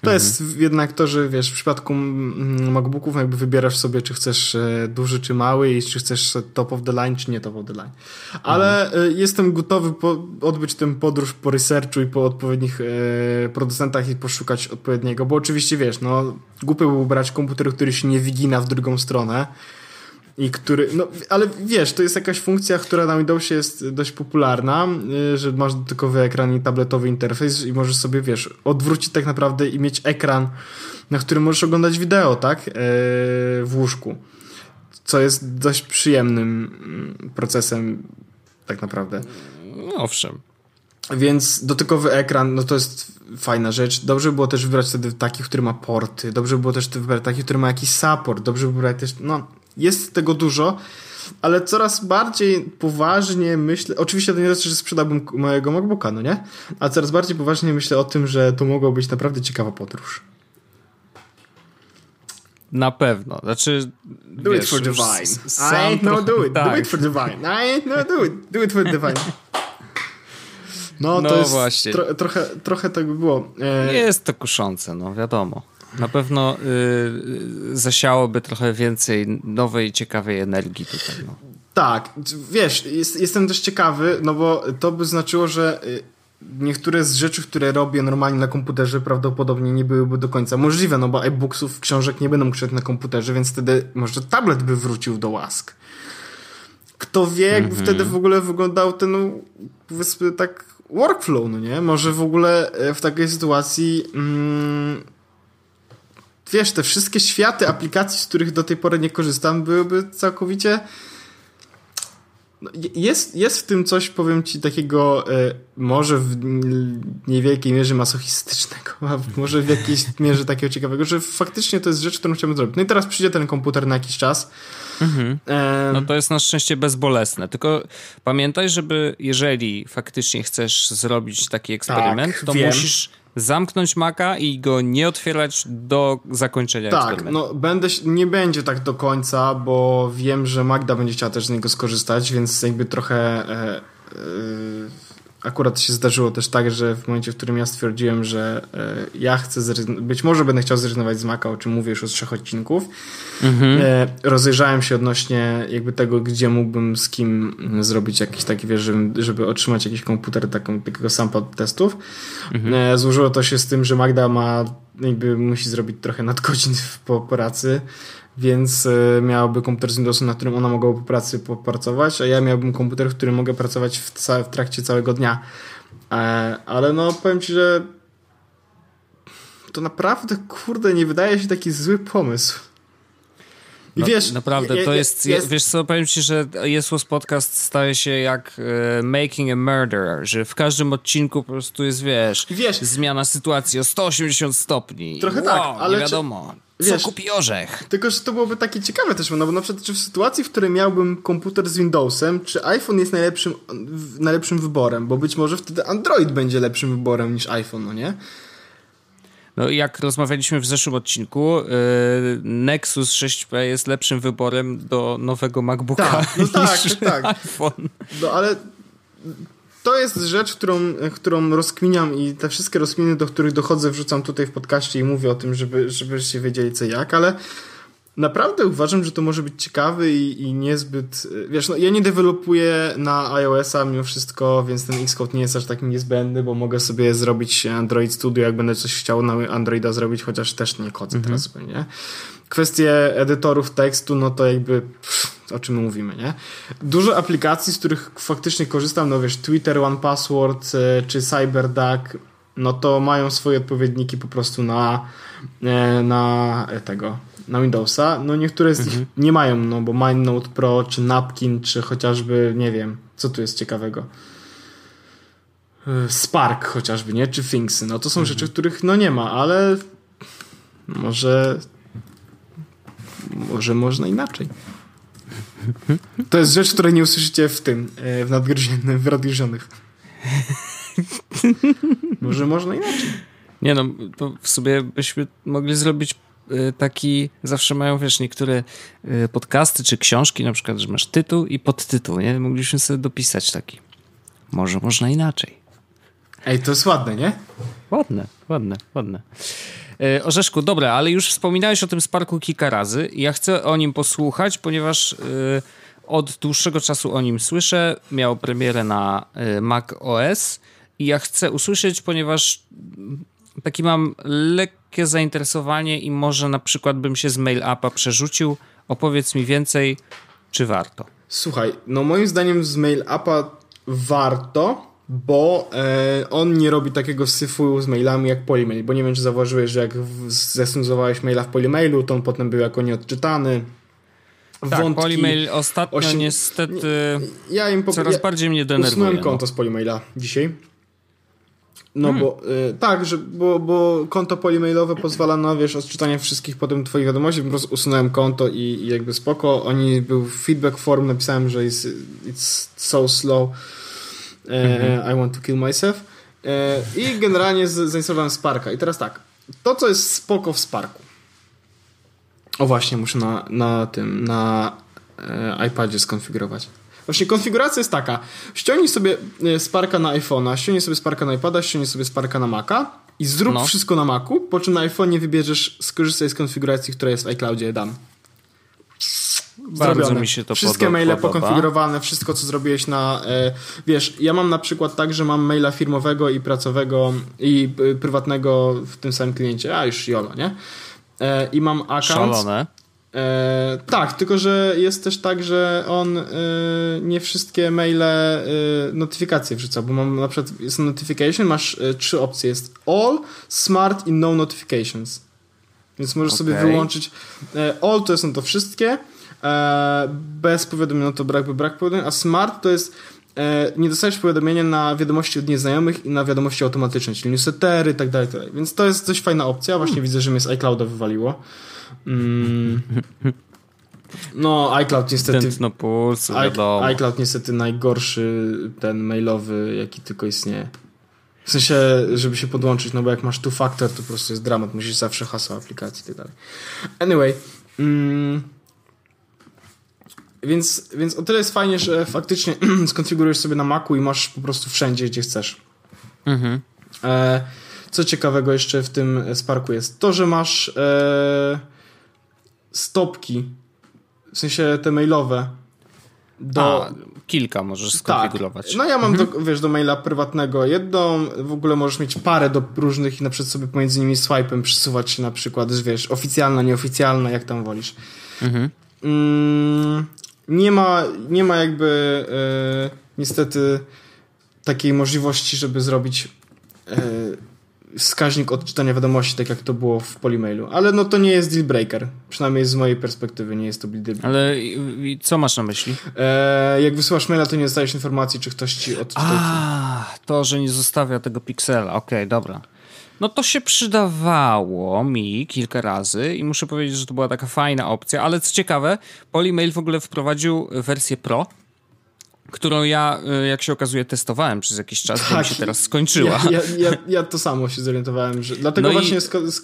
To mhm. jest jednak to, że wiesz, w przypadku MacBooków jakby wybierasz sobie, czy chcesz e, duży, czy mały i czy chcesz top of the line, czy nie top of the line. Ale mhm. E, jestem gotowy po, odbyć tę podróż po researchu i po odpowiednich e, producentach i poszukać odpowiedniego, bo oczywiście wiesz, no głupio było brać komputer, który się nie wygina w drugą stronę, i który, no ale wiesz, to jest jakaś funkcja, która na Windowsie jest dość popularna, y, że masz dotykowy ekran i tabletowy interfejs i możesz sobie, wiesz, odwrócić tak naprawdę i mieć ekran, na którym możesz oglądać wideo, tak, e, w łóżku, co jest dość przyjemnym mm, procesem tak naprawdę. No, owszem. Więc dotykowy ekran, no to jest fajna rzecz. Dobrze by było też wybrać wtedy taki, który ma porty. Dobrze by było też wybrać taki, który ma jakiś support. Dobrze by było wybrać też, no jest tego dużo, ale coraz bardziej poważnie myślę, oczywiście to nie znaczy, że sprzedałbym mojego MacBooka, no nie? A coraz bardziej poważnie myślę o tym, że to mogła być naprawdę ciekawa podróż. Na pewno. Znaczy. Do wiesz, it for divine. I ain't no do it. Tak. Do it for divine. I ain't no do it. Do it for divine. No, no to jest właśnie. Tro, trochę, trochę tak by było. E... Jest to kuszące, no wiadomo na pewno y, zasiałoby trochę więcej nowej, ciekawej energii tutaj. No. Tak, wiesz, jest, jestem też ciekawy, no bo to by znaczyło, że y, niektóre z rzeczy, które robię normalnie na komputerze prawdopodobnie nie byłyby do końca możliwe, no bo e-booksów, książek nie będą czytać na komputerze, więc wtedy może tablet by wrócił do łask. Kto wie, jakby mm -hmm. wtedy w ogóle wyglądał ten, no, powiedzmy tak, workflow, no nie? Może w ogóle e, w takiej sytuacji mm, wiesz, te wszystkie światy aplikacji, z których do tej pory nie korzystam, byłyby całkowicie. No, jest, jest w tym coś, powiem ci, takiego e, może w niewielkiej mierze masochistycznego, a może w jakiejś mierze takiego ciekawego, że faktycznie to jest rzecz, którą chciałbym zrobić. No i teraz przyjdzie ten komputer na jakiś czas. Mhm. No to jest na szczęście bezbolesne. Tylko pamiętaj, żeby jeżeli faktycznie chcesz zrobić taki eksperyment, tak, to wiem. musisz zamknąć Maca i go nie otwierać do zakończenia Tak, no będę, nie będzie tak do końca, bo wiem, że Magda będzie chciała też z niego skorzystać, więc jakby trochę e, e, akurat się zdarzyło też tak, że w momencie, w którym ja stwierdziłem, że e, ja chcę zrezygnować, być może będę chciał zrezygnować z Maca, o czym mówię już od trzech odcinków, mhm. e, rozejrzałem się odnośnie jakby tego, gdzie mógłbym z kim zrobić jakiś taki, wiesz, żeby, żeby otrzymać jakiś komputer taką, takiego sampa testów. Mhm. E, złożyło to się z tym, że Magda ma jakby musi zrobić trochę nadgodzin po pracy, więc e, miałaby komputer z Windowsem, na którym ona mogłaby po pracy popracować, a ja miałbym komputer, w którym mogę pracować w, w trakcie całego dnia. E, ale no, powiem Ci, że to naprawdę, kurde, nie wydaje się taki zły pomysł. I no, wiesz, naprawdę, to jest, jest, wiesz co, powiem ci, że Jesus Podcast staje się jak uh, Making a Murderer, że w każdym odcinku po prostu jest, wiesz, wiesz zmiana sytuacji o 180 stopni. Trochę tak, wow, tak, ale nie wiadomo. Czy, wiesz, co kupi orzech? Tylko, że to byłoby takie ciekawe też, no bo na przykład, czy w sytuacji, w której miałbym komputer z Windowsem, czy iPhone jest najlepszym, najlepszym wyborem, bo być może wtedy Android będzie lepszym wyborem niż iPhone, no nie? No jak rozmawialiśmy w zeszłym odcinku, yy, Nexus 6P jest lepszym wyborem do nowego MacBooka tak, no niż tak, tak. iPhone. No ale to jest rzecz, którą, którą rozkminiam i te wszystkie rozkminy, do których dochodzę, wrzucam tutaj w podcaście i mówię o tym, żeby, żebyście wiedzieli co jak, ale naprawdę uważam, że to może być ciekawy i, i niezbyt. Wiesz, no ja nie dewelopuję na iOS-a mimo wszystko, więc ten Xcode nie jest aż tak niezbędny, bo mogę sobie zrobić Android Studio, jak będę coś chciał na Androida zrobić, chociaż też nie kodzę mhm. teraz, nie? Kwestie edytorów tekstu, no to jakby. Pff, o czym mówimy, nie? Dużo aplikacji, z których faktycznie korzystam, no wiesz, Twitter, One Password e, czy CyberDuck, no to mają swoje odpowiedniki po prostu na, e, na tego na Windowsa. No niektóre z mhm. nich nie mają, no bo MindNote Pro, czy Napkin, czy chociażby, nie wiem, co tu jest ciekawego. Spark chociażby, nie? Czy Thingsy. No to są mhm. rzeczy, których no nie ma, ale może może można inaczej. To jest rzecz, której nie usłyszycie w tym, e, w nadgryzionych, w radiożonych. Może można inaczej. Nie no, to w sobie byśmy mogli zrobić Y, taki, zawsze mają, wiesz, niektóre y, podcasty czy książki, na przykład, że masz tytuł i podtytuł, nie? Mogliśmy sobie dopisać taki. Może można inaczej. Ej, to jest ładne, nie? Ładne, ładne, ładne. Y, Orzeszku, dobra, ale już wspominałeś o tym Sparku kilka razy. Ja chcę o nim posłuchać, ponieważ od dłuższego czasu o nim słyszę. Miał premierę na Mac OS i ja chcę usłyszeć, ponieważ taki mam lekkie zainteresowanie i może na przykład bym się z mail upa przerzucił. Opowiedz mi więcej, czy warto? Słuchaj, no moim zdaniem z mail upa warto, bo e, on nie robi takiego syfu z mailami jak Polymail, bo nie wiem, czy zauważyłeś, że jak zesnuzowałeś maila w Polymailu, to on potem był jako nieodczytany. Tak, Wątki, Polymail ostatnio osiem... niestety ja im po... coraz ja bardziej mnie denerwuje. Usunąłem no. konto z Polymaila dzisiaj no hmm. bo y, tak, że, bo, bo konto polimailowe pozwala na wiesz, odczytanie wszystkich potem twoich wiadomości, po prostu usunąłem konto i, i jakby spoko. Oni był feedback form, napisałem, że it's, it's so slow. Hmm. I want to kill myself. E, I generalnie zainstalowałem Sparka. I teraz tak, to co jest spoko w Sparku. O właśnie, muszę na, na tym, na e, iPadzie skonfigurować. Właśnie konfiguracja jest taka. Ściągnij sobie e, Sparka na iPhone'a, ściągnij sobie Sparka na iPada, ściągnij sobie Sparka na Maca i zrób no. wszystko na Macu, po czym na iPhone'ie wybierzesz, skorzystaj z konfiguracji, która jest w iCloudzie dam. Bardzo Zrobione. mi się to Wszystkie podoba. maile pokonfigurowane, wszystko co zrobiłeś na... E, wiesz, ja mam na przykład tak, że mam maila firmowego i pracowego i e, prywatnego w tym samym kliencie, a już jolo, nie? E, I mam account... Szalone. E, tak, tylko że jest też tak, że on e, nie wszystkie maile e, notyfikacje wrzuca, bo mam na przykład jest notification, masz e, trzy opcje, jest all, smart i no notifications. Więc możesz okay. sobie wyłączyć e, all to są to wszystkie, bez powiadomienia to brak, brak powiadomienia, a smart to jest nie dostajesz powiadomienia na wiadomości od nieznajomych i na wiadomości automatyczne, czyli newslettery i tak dalej, tak dalej. Więc to jest dość fajna opcja. Właśnie hmm. widzę, że mnie z iClouda wywaliło. Mm. No, iCloud niestety. Tętno pulsu, wiadomo. iCloud niestety najgorszy ten mailowy, jaki tylko istnieje. W sensie, żeby się podłączyć, no bo jak masz two factor, to po prostu jest dramat, musisz zawsze hasło aplikacji i tak dalej. Anyway, mm, więc, więc o tyle jest fajnie, że faktycznie skonfigurujesz sobie na Macu i masz po prostu wszędzie, gdzie chcesz. Mhm. E, co ciekawego jeszcze w tym Sparku jest to, że masz e, stopki, w sensie te mailowe. Do... A, kilka możesz tak. skonfigurować. Tak. No ja mam, mhm. do, wiesz, do maila prywatnego jedną, w ogóle możesz mieć parę do różnych i na przykład sobie pomiędzy nimi swipe'em przesuwać się na przykład, wiesz, oficjalna, nieoficjalna, jak tam wolisz. Mhm. Mm, nie ma, nie ma jakby e, niestety takiej możliwości, żeby zrobić e, wskaźnik odczytania wiadomości, tak jak to było w Polymailu. Ale no to nie jest deal breaker. Przynajmniej z mojej perspektywy nie jest to deal breaker. Ale i, co masz na myśli? E, jak wysyłasz maila, to nie dostajesz informacji, czy ktoś ci odczytał. A, to, że nie zostawia tego piksela. Okej, okay, dobra. No to się przydawało mi kilka razy i muszę powiedzieć, że to była taka fajna opcja, ale co ciekawe, Polymail w ogóle wprowadził wersję Pro, którą ja, y, jak się okazuje, testowałem przez jakiś czas, tak, bo mi się teraz skończyła. Ja, ja, ja, ja, to samo się zorientowałem, że dlatego no właśnie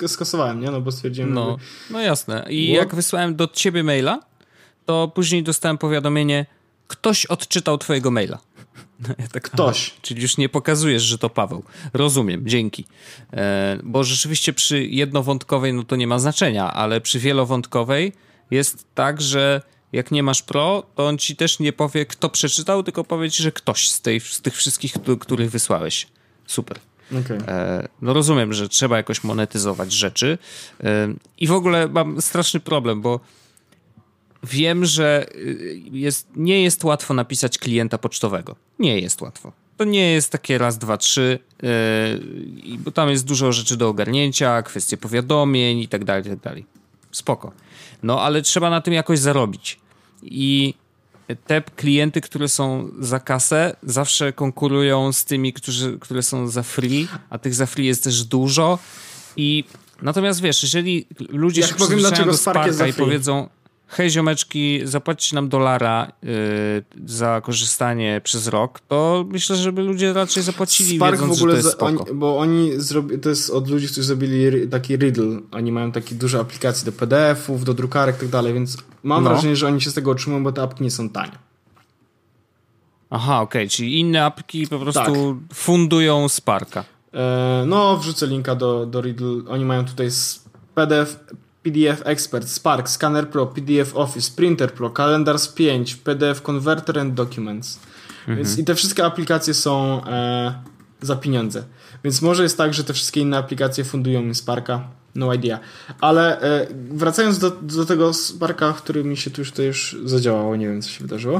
i... skasowałem, nie? No bo stwierdziłem... No, no jasne. I What? jak wysłałem do ciebie maila, to później dostałem powiadomienie, ktoś odczytał twojego maila. Tak, Ktoś. Aha, czyli już nie pokazujesz, że to Paweł. Rozumiem, dzięki. E, bo rzeczywiście przy jednowątkowej no to nie ma znaczenia, ale przy wielowątkowej jest tak, że jak nie masz pro, to on ci też nie powie, kto przeczytał, tylko powie ci, że ktoś z, tej, z tych wszystkich, których wysłałeś. Super. Okay. E, no rozumiem, że trzeba jakoś monetyzować rzeczy. E, I w ogóle mam straszny problem, bo wiem, że y, jest, nie jest łatwo napisać klienta pocztowego. Nie jest łatwo. To nie jest takie raz, dwa, trzy, yy, bo tam jest dużo rzeczy do ogarnięcia, kwestie powiadomień i tak dalej, i tak dalej. Spoko. No ale trzeba na tym jakoś zarobić. I te klienty, które są za kasę, zawsze konkurują z tymi, którzy, które są za free, a tych za free jest też dużo. I natomiast wiesz, jeżeli ludzie Jak się powiem, dlaczego do Sparka i powiedzą hej ziomeczki, zapłacić nam dolara yy, za korzystanie przez rok, to myślę, żeby ludzie raczej zapłacili, Spark wiedząc, w ogóle, że to jest oni, bo oni zrobili, to jest od ludzi, którzy zrobili taki Riddle, oni mają takie duże aplikacje do PDF-ów, do drukarek i tak dalej, więc mam no. wrażenie, że oni się z tego otrzymują, bo te apki nie są tanie. Aha, okej, okay. czyli inne apki po prostu tak. fundują Sparka. E, no, wrzucę linka do, do Riddle. Oni mają tutaj PDF, PDF Expert, Spark, Scanner Pro, PDF Office, Printer Pro, Calendars 5, PDF Converter and Documents. Mhm. Więc i te wszystkie aplikacje są e, za pieniądze. Więc może jest tak, że te wszystkie inne aplikacje fundują mi Sparka. No idea. Ale e, wracając do, do tego Sparka, który mi się tu już tutaj już zadziałało, nie wiem co się wydarzyło.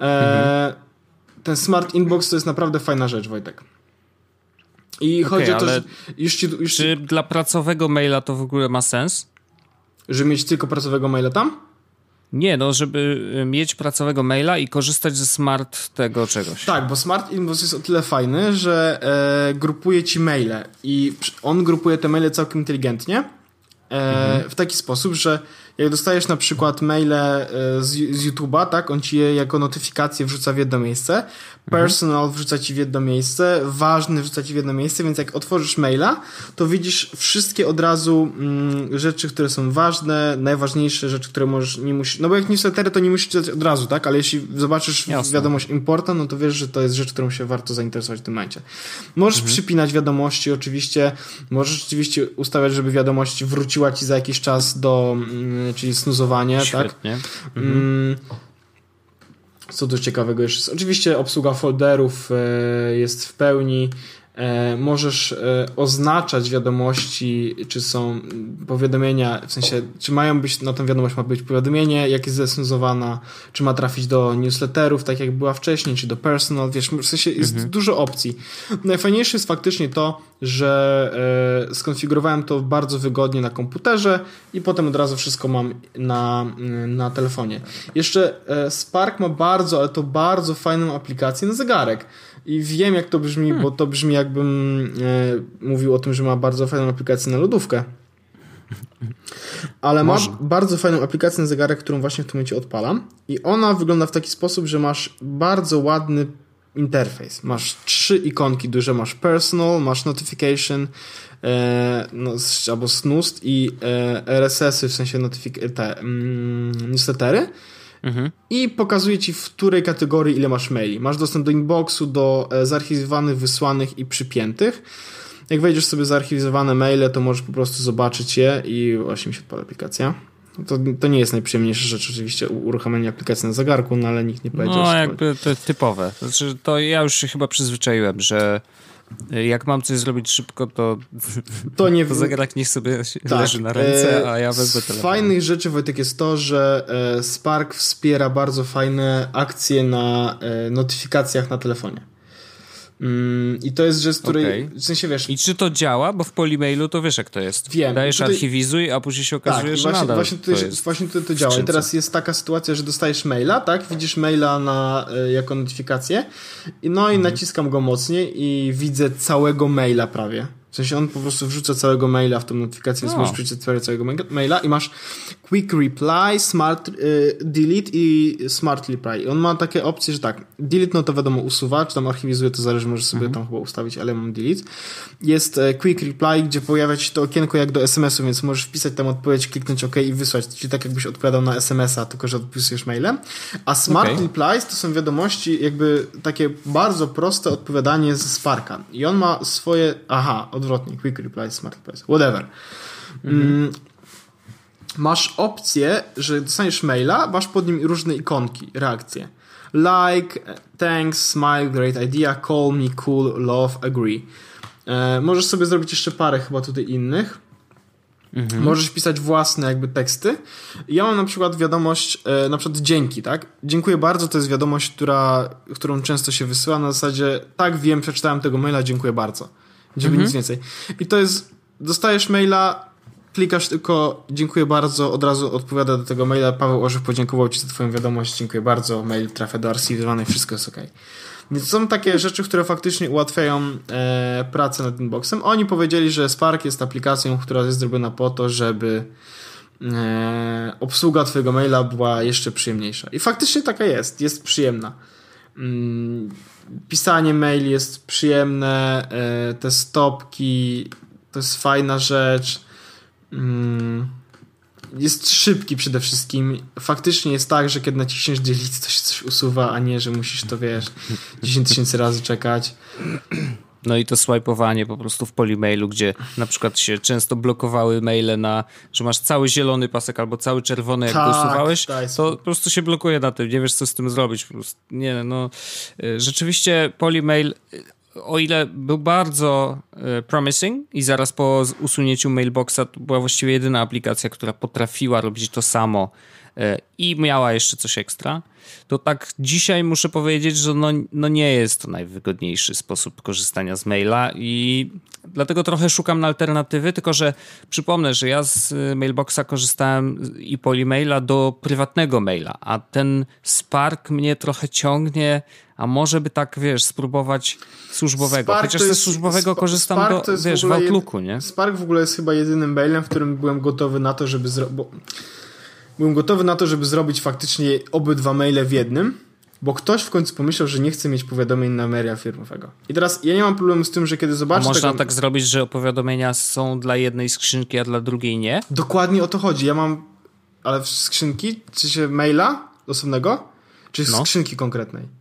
E, mhm. Ten Smart Inbox to jest naprawdę fajna rzecz, Wojtek. I okay, chodzi o to, że już ci, już Czy dla pracowego maila to w ogóle ma sens? Żeby mieć tylko pracowego maila tam? Nie, no, żeby y, mieć pracowego maila i korzystać ze smart tego czegoś. Tak, bo Smart Inbox jest o tyle fajny, że e, grupuje ci maile i on grupuje te maile całkiem inteligentnie e, mhm. w taki sposób, że jak dostajesz na przykład maile e, z, z YouTube'a, tak, on ci je jako notyfikację wrzuca w jedno miejsce, personal mhm. wrzuca ci w jedno miejsce, ważny wrzuca ci w jedno miejsce, więc jak otworzysz maila, to widzisz wszystkie od razu mm, rzeczy, które są ważne, najważniejsze rzeczy, które możesz, nie musisz, no bo jak newslettery, to nie musisz czytać od razu, tak, ale jeśli zobaczysz Jasne. wiadomość importa, no to wiesz, że to jest rzecz, którą się warto zainteresować w tym momencie. Możesz mhm. przypinać wiadomości, oczywiście, możesz oczywiście ustawiać, żeby wiadomość wróciła ci za jakiś czas do mm, czyli snuzowanie, tak? Świetnie. tak? Mhm. Co tu ciekawego jeszcze jest? Oczywiście obsługa folderów e, jest w pełni możesz e, oznaczać wiadomości, czy są powiadomienia, w sensie, czy mają być, na tą wiadomość ma być powiadomienie, jak jest zesensowana, czy ma trafić do newsletterów, tak jak była wcześniej, czy do personal, wiesz, w sensie jest mhm. dużo opcji. Najfajniejsze jest faktycznie to, że e, skonfigurowałem to bardzo wygodnie na komputerze i potem od razu wszystko mam na, na telefonie. Jeszcze Spark ma bardzo, ale to bardzo fajną aplikację na zegarek. I wiem, jak to brzmi, hmm. bo to brzmi, jakbym e, mówił o tym, że ma bardzo fajną aplikację na lodówkę. Ale ma bardzo fajną aplikację na zegarek, którą właśnie w tym momencie odpalam. I ona wygląda w taki sposób, że masz bardzo ładny interfejs. Masz trzy ikonki duże, masz personal, masz notification, e, no, albo snoost i e, RSS-y, w sensie notifik- te mm, newslettery. Mhm. I pokazuje ci, w której kategorii ile masz maili. Masz dostęp do inboxu, do e, zarchiwizowanych, wysłanych i przypiętych. Jak wejdziesz sobie zarchiwizowane maile, to możesz po prostu zobaczyć je i właśnie mi się odpala aplikacja. To, to nie jest najprzyjemniejsza rzecz oczywiście uruchomienie aplikacji na zegarku, no ale nikt nie powiedział. No jakby to typowe. Znaczy, to ja już się chyba przyzwyczaiłem, że jak mam coś zrobić szybko, to, to, nie... to zegarek niech sobie tak. leży na ręce, e, a ja wezmę telefon. Z fajnych rzeczy, Wojtek, jest to, że e, Spark wspiera bardzo fajne akcje na e, notyfikacjach na telefonie. Mm, I to jest rzecz, której okay. w sensie wiesz. I czy to działa? Bo w Polymailu to wiesz, jak to jest. Wiem. Dajesz tutaj... archiwizuj, a później się okazuje, tak, że właśnie, nadal właśnie tutaj, to jest właśnie tutaj to działa. I teraz jest taka sytuacja, że dostajesz maila, tak? Widzisz maila na, y, jako notyfikację. No i mhm. naciskam go mocniej i widzę całego maila prawie. Sensie on po prostu wrzuca całego maila w tą notyfikację, więc możesz przeczytać całego maila i masz quick reply, smart y, delete i smart reply. I on ma takie opcje, że tak, delete no to wiadomo usuwa, czy tam archiwizuje, to zależy, możesz sobie mhm. tam chyba ustawić, ale mam delete. Jest e, quick reply, gdzie pojawia się to okienko jak do SMS-u, więc możesz wpisać tam odpowiedź, kliknąć OK i wysłać, czyli tak jakbyś odpowiadał na SMS-a, tylko że odpisujesz mailem. A smart okay. replies to są wiadomości jakby takie bardzo proste odpowiadanie z Sparka. I on ma swoje, aha, odwrotnie, quick replies, smart replies, whatever. Mhm. Masz opcję, że dostaniesz maila, masz pod nim różne ikonki, reakcje. Like, thanks, smile, great idea, call me, cool, love, agree. E, możesz sobie zrobić jeszcze parę chyba tutaj innych. Mhm. Możesz pisać własne jakby teksty. Ja mam na przykład wiadomość, e, na przykład dzięki, tak? Dziękuję bardzo, to jest wiadomość, która, którą często się wysyła na zasadzie tak, wiem, przeczytałem tego maila, dziękuję bardzo. Żeby mhm. nic więcej. I to jest, dostajesz maila, klikasz tylko dziękuję bardzo, od razu odpowiada do tego maila. Paweł Orzech podziękował Ci za Twoją wiadomość, dziękuję bardzo, mail trafia do archiwizowanej, wszystko jest ok. Więc są takie rzeczy, które faktycznie ułatwiają e, pracę nad inboxem. Oni powiedzieli, że Spark jest aplikacją, która jest zrobiona po to, żeby e, obsługa Twojego maila była jeszcze przyjemniejsza. I faktycznie taka jest, jest przyjemna. Mm, pisanie mail jest przyjemne, e, te stopki to jest fajna rzecz Mm, jest szybki przede wszystkim. Faktycznie jest tak, że kiedy naciśniesz delete, to się coś usuwa, a nie, że musisz to, wiesz, 10 tysięcy razy czekać. No i to swajpowanie po prostu w polimailu, gdzie na przykład się często blokowały maile na, że masz cały zielony pasek albo cały czerwony, jak tak, go usuwałeś, to po prostu się blokuje na tym, nie wiesz co z tym zrobić. Po prostu, nie, no, y, rzeczywiście Polymail o ile był bardzo e, promising i zaraz po usunięciu mailboxa to była właściwie jedyna aplikacja, która potrafiła robić to samo. e, i miała jeszcze coś ekstra, to tak dzisiaj muszę powiedzieć, że no, no nie jest to najwygodniejszy sposób korzystania z maila i dlatego trochę szukam na alternatywy, tylko że przypomnę, że ja z e, mailboxa korzystałem i polimaila do prywatnego maila, a ten Spark mnie trochę ciągnie a może by tak, wiesz, spróbować służbowego. Spark Chociaż ze służbowego Sp korzystam Spark do, wiesz, w Outlooku, nie? Spark w ogóle jest chyba jedynym mailem, w którym byłem gotowy na to, żeby zrobić... Byłem gotowy na to, żeby zrobić faktycznie obydwa maile w jednym, bo ktoś w końcu pomyślał, że nie chce mieć powiadomień na maila firmowego. I teraz ja nie mam problemu z tym, że kiedy zobaczę... A można tego... tak zrobić, że powiadomienia są dla jednej skrzynki, a dla drugiej nie? Dokładnie o to chodzi. Ja mam... Ale w skrzynki? Czy się maila osobnego? Czy no. skrzynki konkretnej?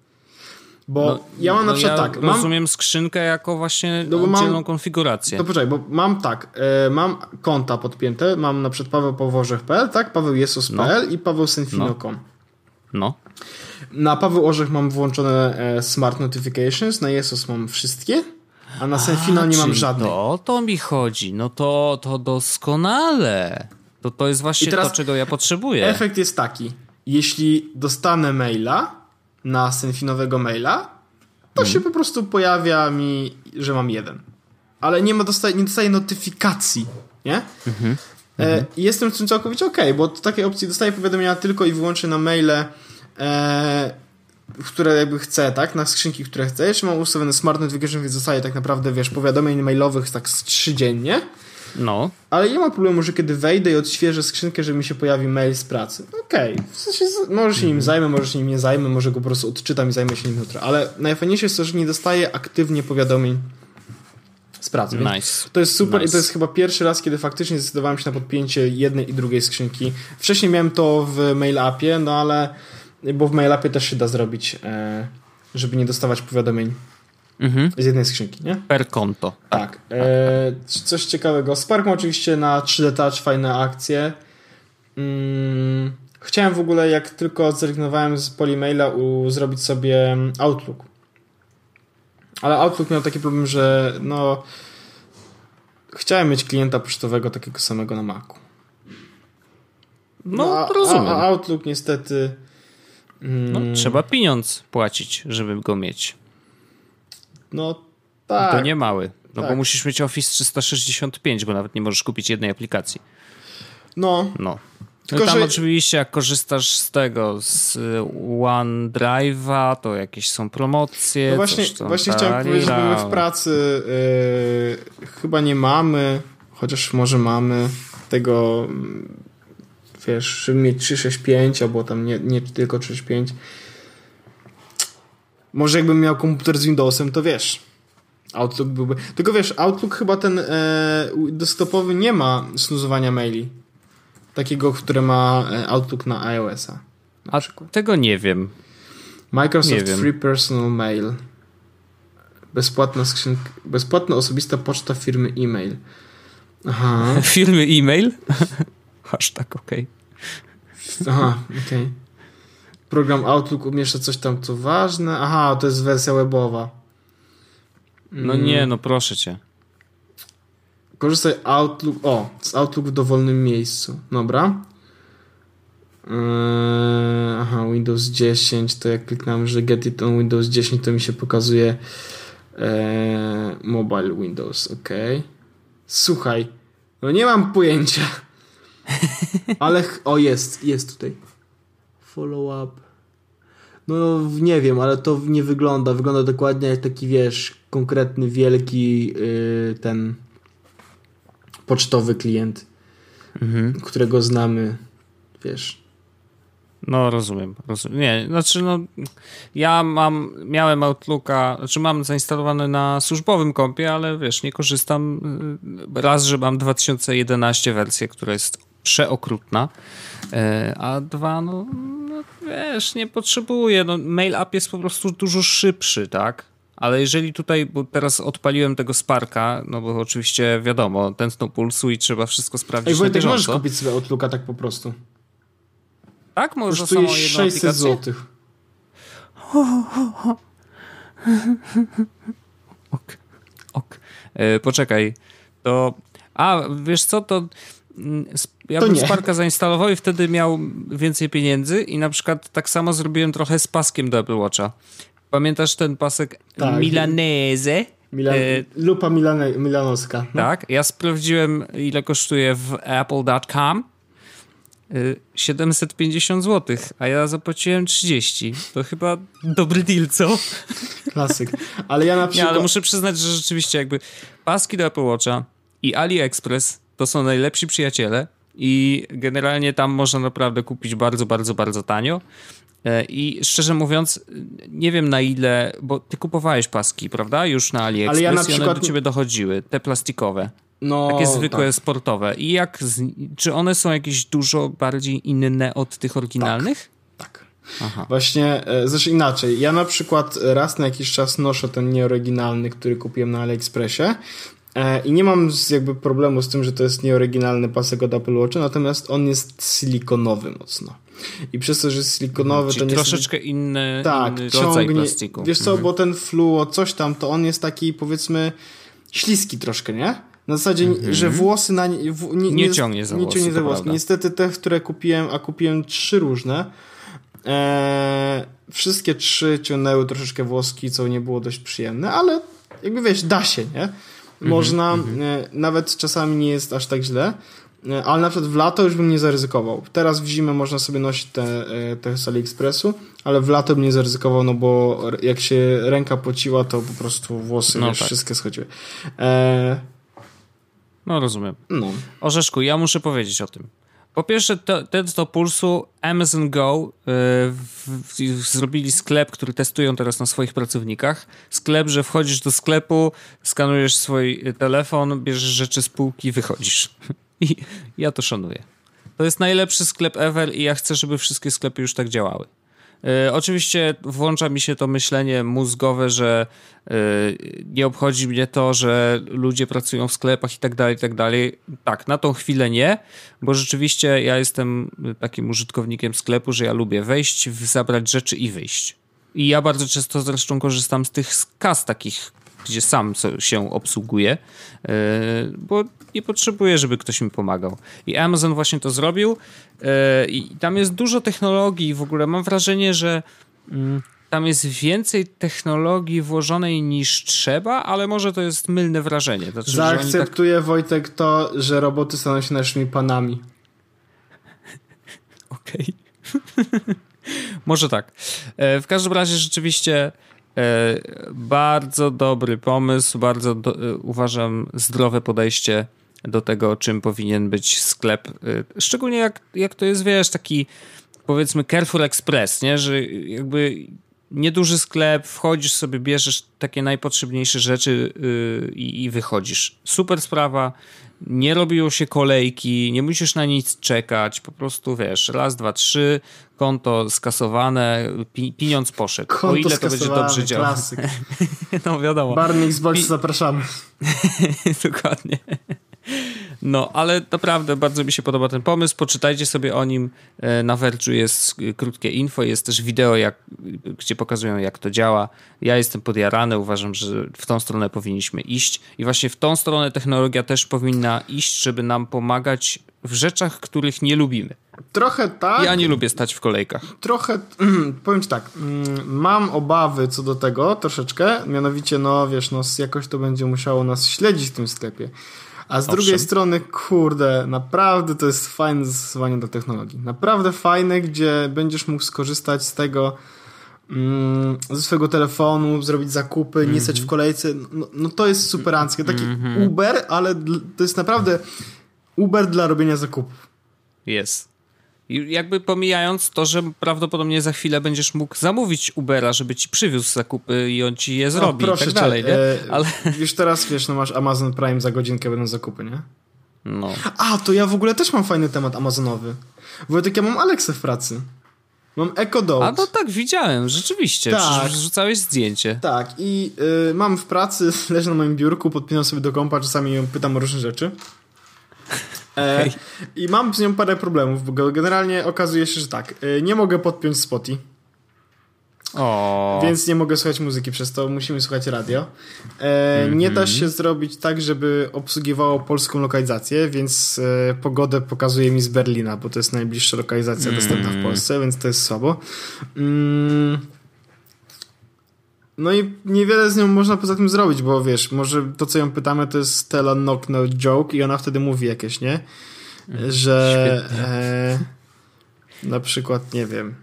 Bo no, ja mam no na przykład ja tak. Mam, rozumiem skrzynkę jako właśnie no oddzielną mam, konfigurację. To poczekaj, bo mam tak, e, mam konta podpięte, mam na przykład Paweł Poworzech.pl, tak? Paweł Jesos.pl no. i Paweł Senfino.com. No. Na Paweł Orzech mam włączone e, Smart Notifications, na Jesos mam wszystkie, a na Senfino nie mam żadnej. To o to mi chodzi. No to, to doskonale. To, to jest właśnie to, czego ja potrzebuję. Efekt jest taki. Jeśli dostanę maila, na senfinowego maila, to mhm. się po prostu pojawia mi, że mam jeden. Ale nie, ma dostaje, nie dostaję notyfikacji, nie? Mhm. E, mhm. jestem z tym całkowicie ok, bo takiej opcji dostaję powiadomienia tylko i wyłącznie na maile, e, które jakby chcę, tak? Na skrzynki, które chcę. Jeszcze mam ustawione Smart Notification, więc dostaję tak naprawdę, wiesz, powiadomień mailowych tak z trzy dziennie. No. Ale nie ma problemu, że kiedy wejdę i odświeżę skrzynkę, że mi się pojawi mail z pracy. Okej, okay. w sensie może się nim mhm. zajmę, może się nim nie zajmę, może go po prostu odczytam i zajmę się nim jutro. Ale najfajniejsze jest to, że nie dostaję aktywnie powiadomień z pracy. Nice. To jest super nice. i to jest chyba pierwszy raz, kiedy faktycznie zdecydowałem się na podpięcie jednej i drugiej skrzynki. Wcześniej miałem to w mail appie, no ale bo w mail appie też się da zrobić, e, żeby nie dostawać powiadomień mhm. z jednej skrzynki, nie? Per konto. Tak. E, coś ciekawego. Spark ma oczywiście na 3D Touch fajne akcje. Mm, chciałem w ogóle, jak tylko zrezygnowałem z Polymaila, u, zrobić sobie Outlook. Ale Outlook miał taki problem, że no chciałem mieć klienta pocztowego takiego samego na Macu. No, no a, rozumiem. A, Outlook niestety... Mm, no, trzeba pieniądz płacić, żeby go mieć. No tak. To nie mały. No tak. bo musisz mieć Office 365, bo nawet nie możesz kupić jednej aplikacji. No. No. Tylko, no tam że... oczywiście jak korzystasz z tego, z y, OneDrive'a, to jakieś są promocje. No właśnie, właśnie chciałem powiedzieć, że my w pracy yy, chyba nie mamy, chociaż może mamy tego, mm, wiesz, żeby mieć 365 albo tam nie, nie tylko 365 może jakbym miał komputer z Windowsem, to wiesz. Outlook byłby. Tylko wiesz, Outlook chyba ten e, desktopowy nie ma snuzowania maili. Takiego, które ma e, Outlook na iOS-a. Na A przykład. tego nie wiem. Microsoft nie wiem. Free Personal Mail. Bezpłatna skrzynka, bezpłatna osobista poczta firmy e-mail. Aha. firmy e-mail? Hashtag ok. Aha, okej. Okay. Program Outlook umieszcza coś tam, co ważne. Aha, to jest wersja webowa. No mm. nie, no proszę cię. Korzystaj Outlook, o, z Outlook w dowolnym miejscu. Dobra. Eee, aha, Windows 10, to jak kliknąłem, że get it on Windows 10, to mi się pokazuje eee, mobile Windows, ok. Słuchaj, no nie mam pojęcia. Ale, o jest, jest tutaj follow-up. No nie wiem, ale to nie wygląda. Wygląda dokładnie jak taki, wiesz, konkretny, wielki yy, ten pocztowy klient, mhm. którego znamy, wiesz. No, rozumiem, rozumiem. Nie, znaczy, no, ja mam, miałem Outlooka, znaczy mam zainstalowany na służbowym kompie, ale wiesz, nie korzystam. Y, raz, że mam 2011 wersję, która jest przeokrutna, y, a dwa, no, wiesz, nie potrzebuję. No, mail app jest po prostu dużo szybszy, tak? Ale jeżeli tutaj, bo teraz odpaliłem tego Sparka, no bo oczywiście wiadomo, tętno pulsu i trzeba wszystko sprawdzić Ej, Wojtek, możesz kupić sobie Outlooka tak po prostu. Tak? Może Kosztuje samą 600 zł. ok, ok. E, poczekaj, to... A, wiesz co, to ja to bym nie. Sparka zainstalował i wtedy miał więcej pieniędzy i na przykład tak samo zrobiłem trochę z paskiem do Apple Watcha. Pamiętasz ten pasek tak. Milanese? Milan e... Lupa Milane Milanoska. No. Tak, ja sprawdziłem ile kosztuje w apple.com 750 zł, a ja zapłaciłem 30. To chyba dobry deal, co? Klasyk. Ale ja na przykład... Nie, ale muszę przyznać, że rzeczywiście jakby paski do Apple Watcha i AliExpress to są najlepsi przyjaciele i generalnie tam można naprawdę kupić bardzo, bardzo, bardzo tanio. E, I szczerze mówiąc, nie wiem na ile, bo ty kupowałeś paski, prawda? Już na AliExpress Ale ja na przykład... i one do ciebie dochodziły, te plastikowe. No, takie zwykłe, tak. sportowe. I jak, czy one są jakieś dużo bardziej inne od tych oryginalnych? Tak. tak. Aha. Właśnie, e, zresztą inaczej. Ja na przykład raz na jakiś czas noszę ten nieoryginalny, który kupiłem na AliExpressie I nie mam jakby problemu z tym, że to jest nieoryginalny pasek od Apple Watcha, natomiast on jest silikonowy mocno. I przez to, że jest silikonowy, Czyli to nie troszeczkę inny, tak, inny ciągnie, plastiku. Wiesz co, mhm. bo ten fluo, coś tam, to on jest taki powiedzmy śliski troszkę, nie? Na zasadzie, mhm. że włosy na nie, w, nie, nie, ciągnie za nie włosy. Ciągnie za włosy. Niestety te, które kupiłem, a kupiłem trzy różne, e, wszystkie trzy ciągnęły troszeczkę włoski, co nie było dość przyjemne, ale jakby wiesz, da się, nie? Mhm, Można, mm -hmm. nawet czasami nie jest aż tak źle, e, ale na przykład w lato już bym nie zaryzykował. Teraz w zimę można sobie nosić te, e, te z AliExpressu, ale w lato bym nie zaryzykował, no bo jak się ręka pociła, to po prostu włosy no wiesz, tak. wszystkie schodziły. E... No rozumiem. No. Orzeszku, ja muszę powiedzieć o tym. Po pierwsze, test do pulsu Amazon Go yy, w, w, zrobili sklep, który testują teraz na swoich pracownikach. Sklep, że wchodzisz do sklepu, skanujesz swój telefon, bierzesz rzeczy z półki, wychodzisz. I ja to szanuję. To jest najlepszy sklep ever i ja chcę, żeby wszystkie sklepy już tak działały. E, oczywiście włącza mi się to myślenie mózgowe, że e, nie obchodzi mnie to, że ludzie pracują w sklepach i tak dalej, i tak dalej. Tak, na tą chwilę nie, bo rzeczywiście ja jestem takim użytkownikiem sklepu, że ja lubię wejść, zabrać rzeczy i wyjść. I ja bardzo często zresztą korzystam z tych kas takich, gdzie sam się obsługuję, e, bo nie potrzebuję, żeby ktoś mi pomagał. I Amazon właśnie to zrobił e, i tam jest dużo technologii w ogóle mam wrażenie, że mm, tam jest więcej technologii włożonej niż trzeba, ale może to jest mylne wrażenie. Znaczy, Zaakceptuję tak... Wojtek to, że roboty staną się naszymi panami. Okej. Może tak. E, w każdym razie rzeczywiście bardzo dobry pomysł, bardzo do, e, uważam zdrowe podejście do tego, czym powinien być sklep. E, szczególnie jak, jak to jest, wiesz, taki powiedzmy Carrefour Express, nie? że jakby nieduży sklep, wchodzisz sobie, bierzesz takie najpotrzebniejsze rzeczy yy, i wychodzisz. Super sprawa, nie robią się kolejki, nie musisz na nic czekać, po prostu wiesz, raz, dwa, trzy, konto skasowane, pi pieniądz poszedł. Konto o ile to będzie dobrze działać. no wiadomo. Barney z Pi zapraszamy. Dokładnie. No, ale naprawdę bardzo mi się podoba ten pomysł. Poczytajcie sobie o nim. E, na Verge'u jest krótkie info, jest też wideo, jak, gdzie pokazują, jak to działa. Ja jestem podjarany, uważam, że w tą stronę powinniśmy iść. I właśnie w tą stronę technologia też powinna iść, żeby nam pomagać w rzeczach, których nie lubimy. Trochę tak. Ja nie lubię stać w kolejkach. Trochę, powiem ci tak, mm, mam obawy co do tego troszeczkę, mianowicie, no wiesz, no jakoś to będzie musiało nas śledzić w tym sklepie. A z Owszem. drugiej strony, kurde, naprawdę to jest fajne zastosowanie do technologii. Naprawdę fajne, gdzie będziesz mógł skorzystać z tego mm, ze swojego telefonu, zrobić zakupy, mm -hmm. nie stać w mhm. kolejce. No, no to jest superanckie. Taki mm -hmm. Uber, ale to jest naprawdę Uber dla robienia zakupów. Jest. I jakby pomijając to, że prawdopodobnie za chwilę będziesz mógł zamówić Ubera, żeby ci przywiózł zakupy i on ci je zrobi no, proszę i tak dalej, cię, nie? E, Ale... Już teraz, wiesz, no masz Amazon Prime, za godzinkę będą zakupy, nie? No. A, to ja w ogóle też mam fajny temat amazonowy. Wojtek, ja mam Alexę w pracy. Mam Echo Dot. A no tak, widziałem, rzeczywiście. Tak. Wrzucałeś zdjęcie. Tak, i y, mam w pracy, leży na moim biurku, podpinam sobie do kompa, czasami ją pytam o różne rzeczy. E. I mam z nią parę problemów, bo generalnie okazuje się, że tak, e, nie mogę podpiąć Spotify. O. Więc nie mogę słuchać muzyki, przez to musimy słuchać radio. E, mm -hmm. Nie da się zrobić tak, żeby obsługiwało polską lokalizację, więc e, pogodę pokazuje mi z Berlina, bo to jest najbliższa lokalizacja mm. dostępna w Polsce, więc to jest słabo. Mm. No i niewiele z nią można poza tym zrobić, bo wiesz, może to co ją pytamy to jest Stella Knock No Joke i ona wtedy mówi jakieś, nie? Że e, na przykład, nie wiem.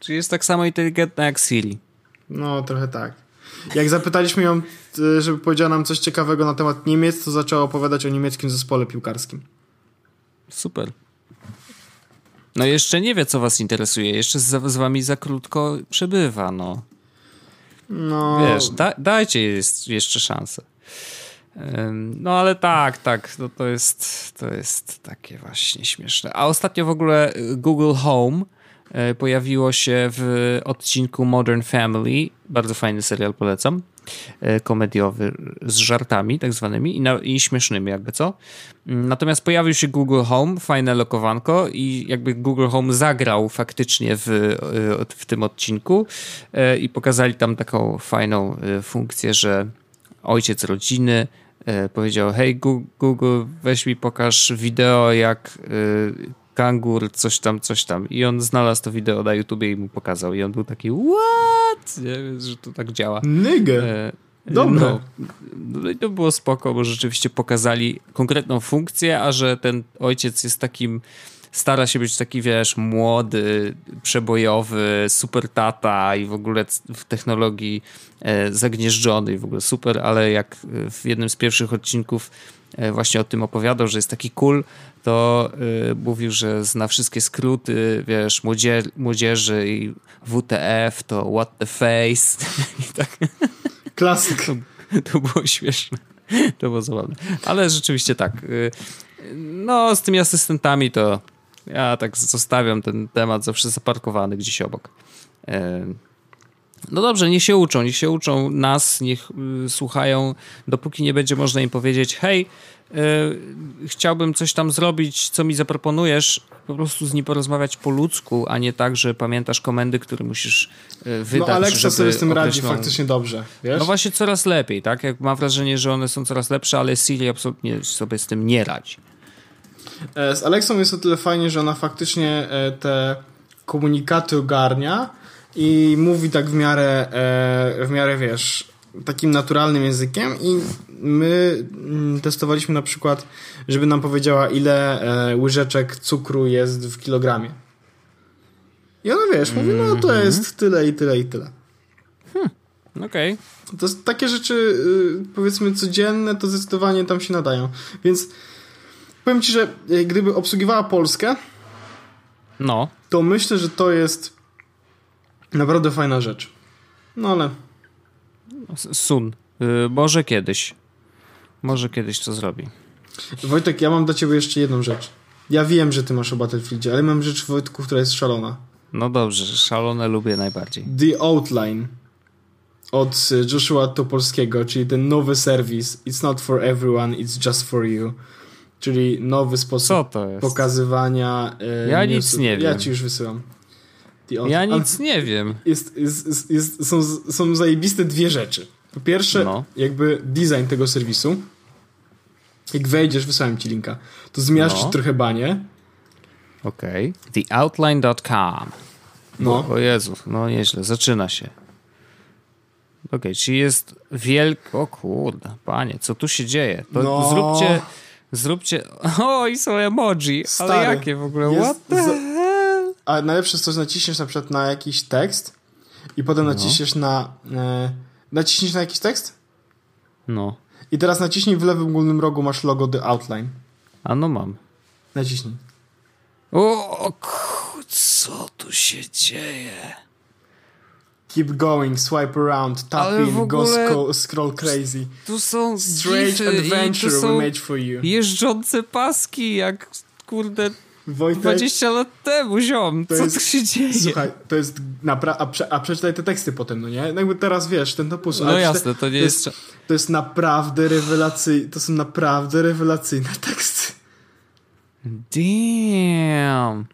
Czy jest tak samo inteligentna jak Siri? No, trochę tak. Jak zapytaliśmy ją, e, żeby powiedziała nam coś ciekawego na temat Niemiec, to zaczęła opowiadać o niemieckim zespole piłkarskim. Super. No jeszcze nie wie, co was interesuje. Jeszcze z, z wami za krótko przebywa, no. No. Wiesz, da, dajcie jeszcze szansę. No ale tak, tak, no to jest, to jest takie właśnie śmieszne. A ostatnio w ogóle Google Home e, pojawiło się w odcinku Modern Family. Bardzo fajny serial, polecam. E, komediowy z żartami tak zwanymi i, na, i śmiesznymi jakby co. Mm, natomiast pojawił się Google Home, fajne lokowanko i jakby Google Home zagrał faktycznie w, e, w tym odcinku e, i pokazali tam taką fajną funkcję, że ojciec rodziny powiedział hej Google weź mi pokaż wideo jak kangur, coś tam, coś tam. I on znalazł to wideo na YouTubie i mu pokazał. I on był taki, what? Nie, że to tak działa. Nigga. E, Dobre. No, no i to było spoko, bo rzeczywiście pokazali konkretną funkcję, a że ten ojciec jest takim stara się być taki, wiesz, młody, przebojowy, super tata i w ogóle w technologii e, zagnieżdżony i w ogóle super, ale jak w jednym z pierwszych odcinków e, właśnie o tym opowiadał, że jest taki cool, to mówił, że zna wszystkie skróty, wiesz, młodzie młodzieży i WTF to what the face. I tak. Klasyk. To, to, było śmieszne. To było zabawne. Ale rzeczywiście tak. Y, no, z tymi asystentami to ja tak zostawiam ten temat zawsze zaparkowany gdzieś obok. Y, no dobrze, niech się uczą, niech się uczą nas, niech y, słuchają, dopóki nie będzie można im powiedzieć, hej, y, chciałbym coś tam zrobić, co mi zaproponujesz, po prostu z nim porozmawiać po ludzku, a nie tak, że pamiętasz komendy, które musisz y, wydać. No Alexa sobie z tym radzi faktycznie dobrze, wiesz? No właśnie coraz lepiej, tak? Jak mam wrażenie, że one są coraz lepsze, ale Siri absolutnie sobie z tym nie radzi. E, z Alexą jest o tyle fajnie, że ona faktycznie e, te komunikaty ogarnia, i mówi tak w miarę, e, w miarę wiesz, takim naturalnym językiem i my mm, testowaliśmy na przykład, żeby nam powiedziała ile łyżeczek cukru jest w kilogramie. I ona wiesz, mówi, no to mhm. jest tyle i tyle i tyle. Hmm. Okej. Okay. To takie rzeczy, y, powiedzmy, codzienne, to zdecydowanie tam się nadają. Więc powiem ci, że e, gdyby obsługiwała Polskę, no. to myślę, że to jest Naprawdę fajna rzecz. No ale... Sun. Yy, może kiedyś. Może kiedyś to zrobi. Wojtek, ja mam dla ciebie jeszcze jedną rzecz. Ja wiem, że ty masz o Battlefieldzie, ale mam rzecz, Wojtku, która jest szalona. No dobrze, szalone lubię najbardziej. The Outline od Joshua Topolskiego, czyli ten nowy serwis It's not for everyone, it's just for you. Czyli nowy sposób pokazywania... E, ja nic nie wiem. Ja ci już wysyłam. Ja nic nie wiem. Jest, jest, jest, jest, są, są zajebiste dwie rzeczy. Po pierwsze, no. jakby design tego serwisu. Jak wejdziesz, wysłałem ci linka, to zmiażdżysz no. trochę banie. Okej. Okay. Theoutline.com. No. O Jezu, no nieźle, zaczyna się. Okej, okay, czyli jest wielko... O kurde, panie, co tu się dzieje? To no. zróbcie... Zróbcie... O, i są emoji, Stary, ale jakie w ogóle? Jest, What the a najlepsze jest to, że naciśniesz na przykład na jakiś tekst i potem no. naciśniesz na... E, naciśniesz na jakiś tekst? No. I teraz naciśnij w lewym górnym rogu masz logo The Outline. A no mam. Naciśnij. O, co tu się dzieje? Keep going, swipe around, tap in, go scroll, scroll crazy. Tu są Strange adventure we made for you. Jeżdżące paski, jak kurde Wojtek, 20 lat temu, ziom, co jest, tu się dzieje? Słuchaj, to jest napra- a, prze, a przeczytaj te teksty potem, no nie? No jakby teraz wiesz, ten topus. No jasne, to nie to jest, jest... To jest naprawdę rewelacyjne, to są naprawdę rewelacyjne teksty. Damn.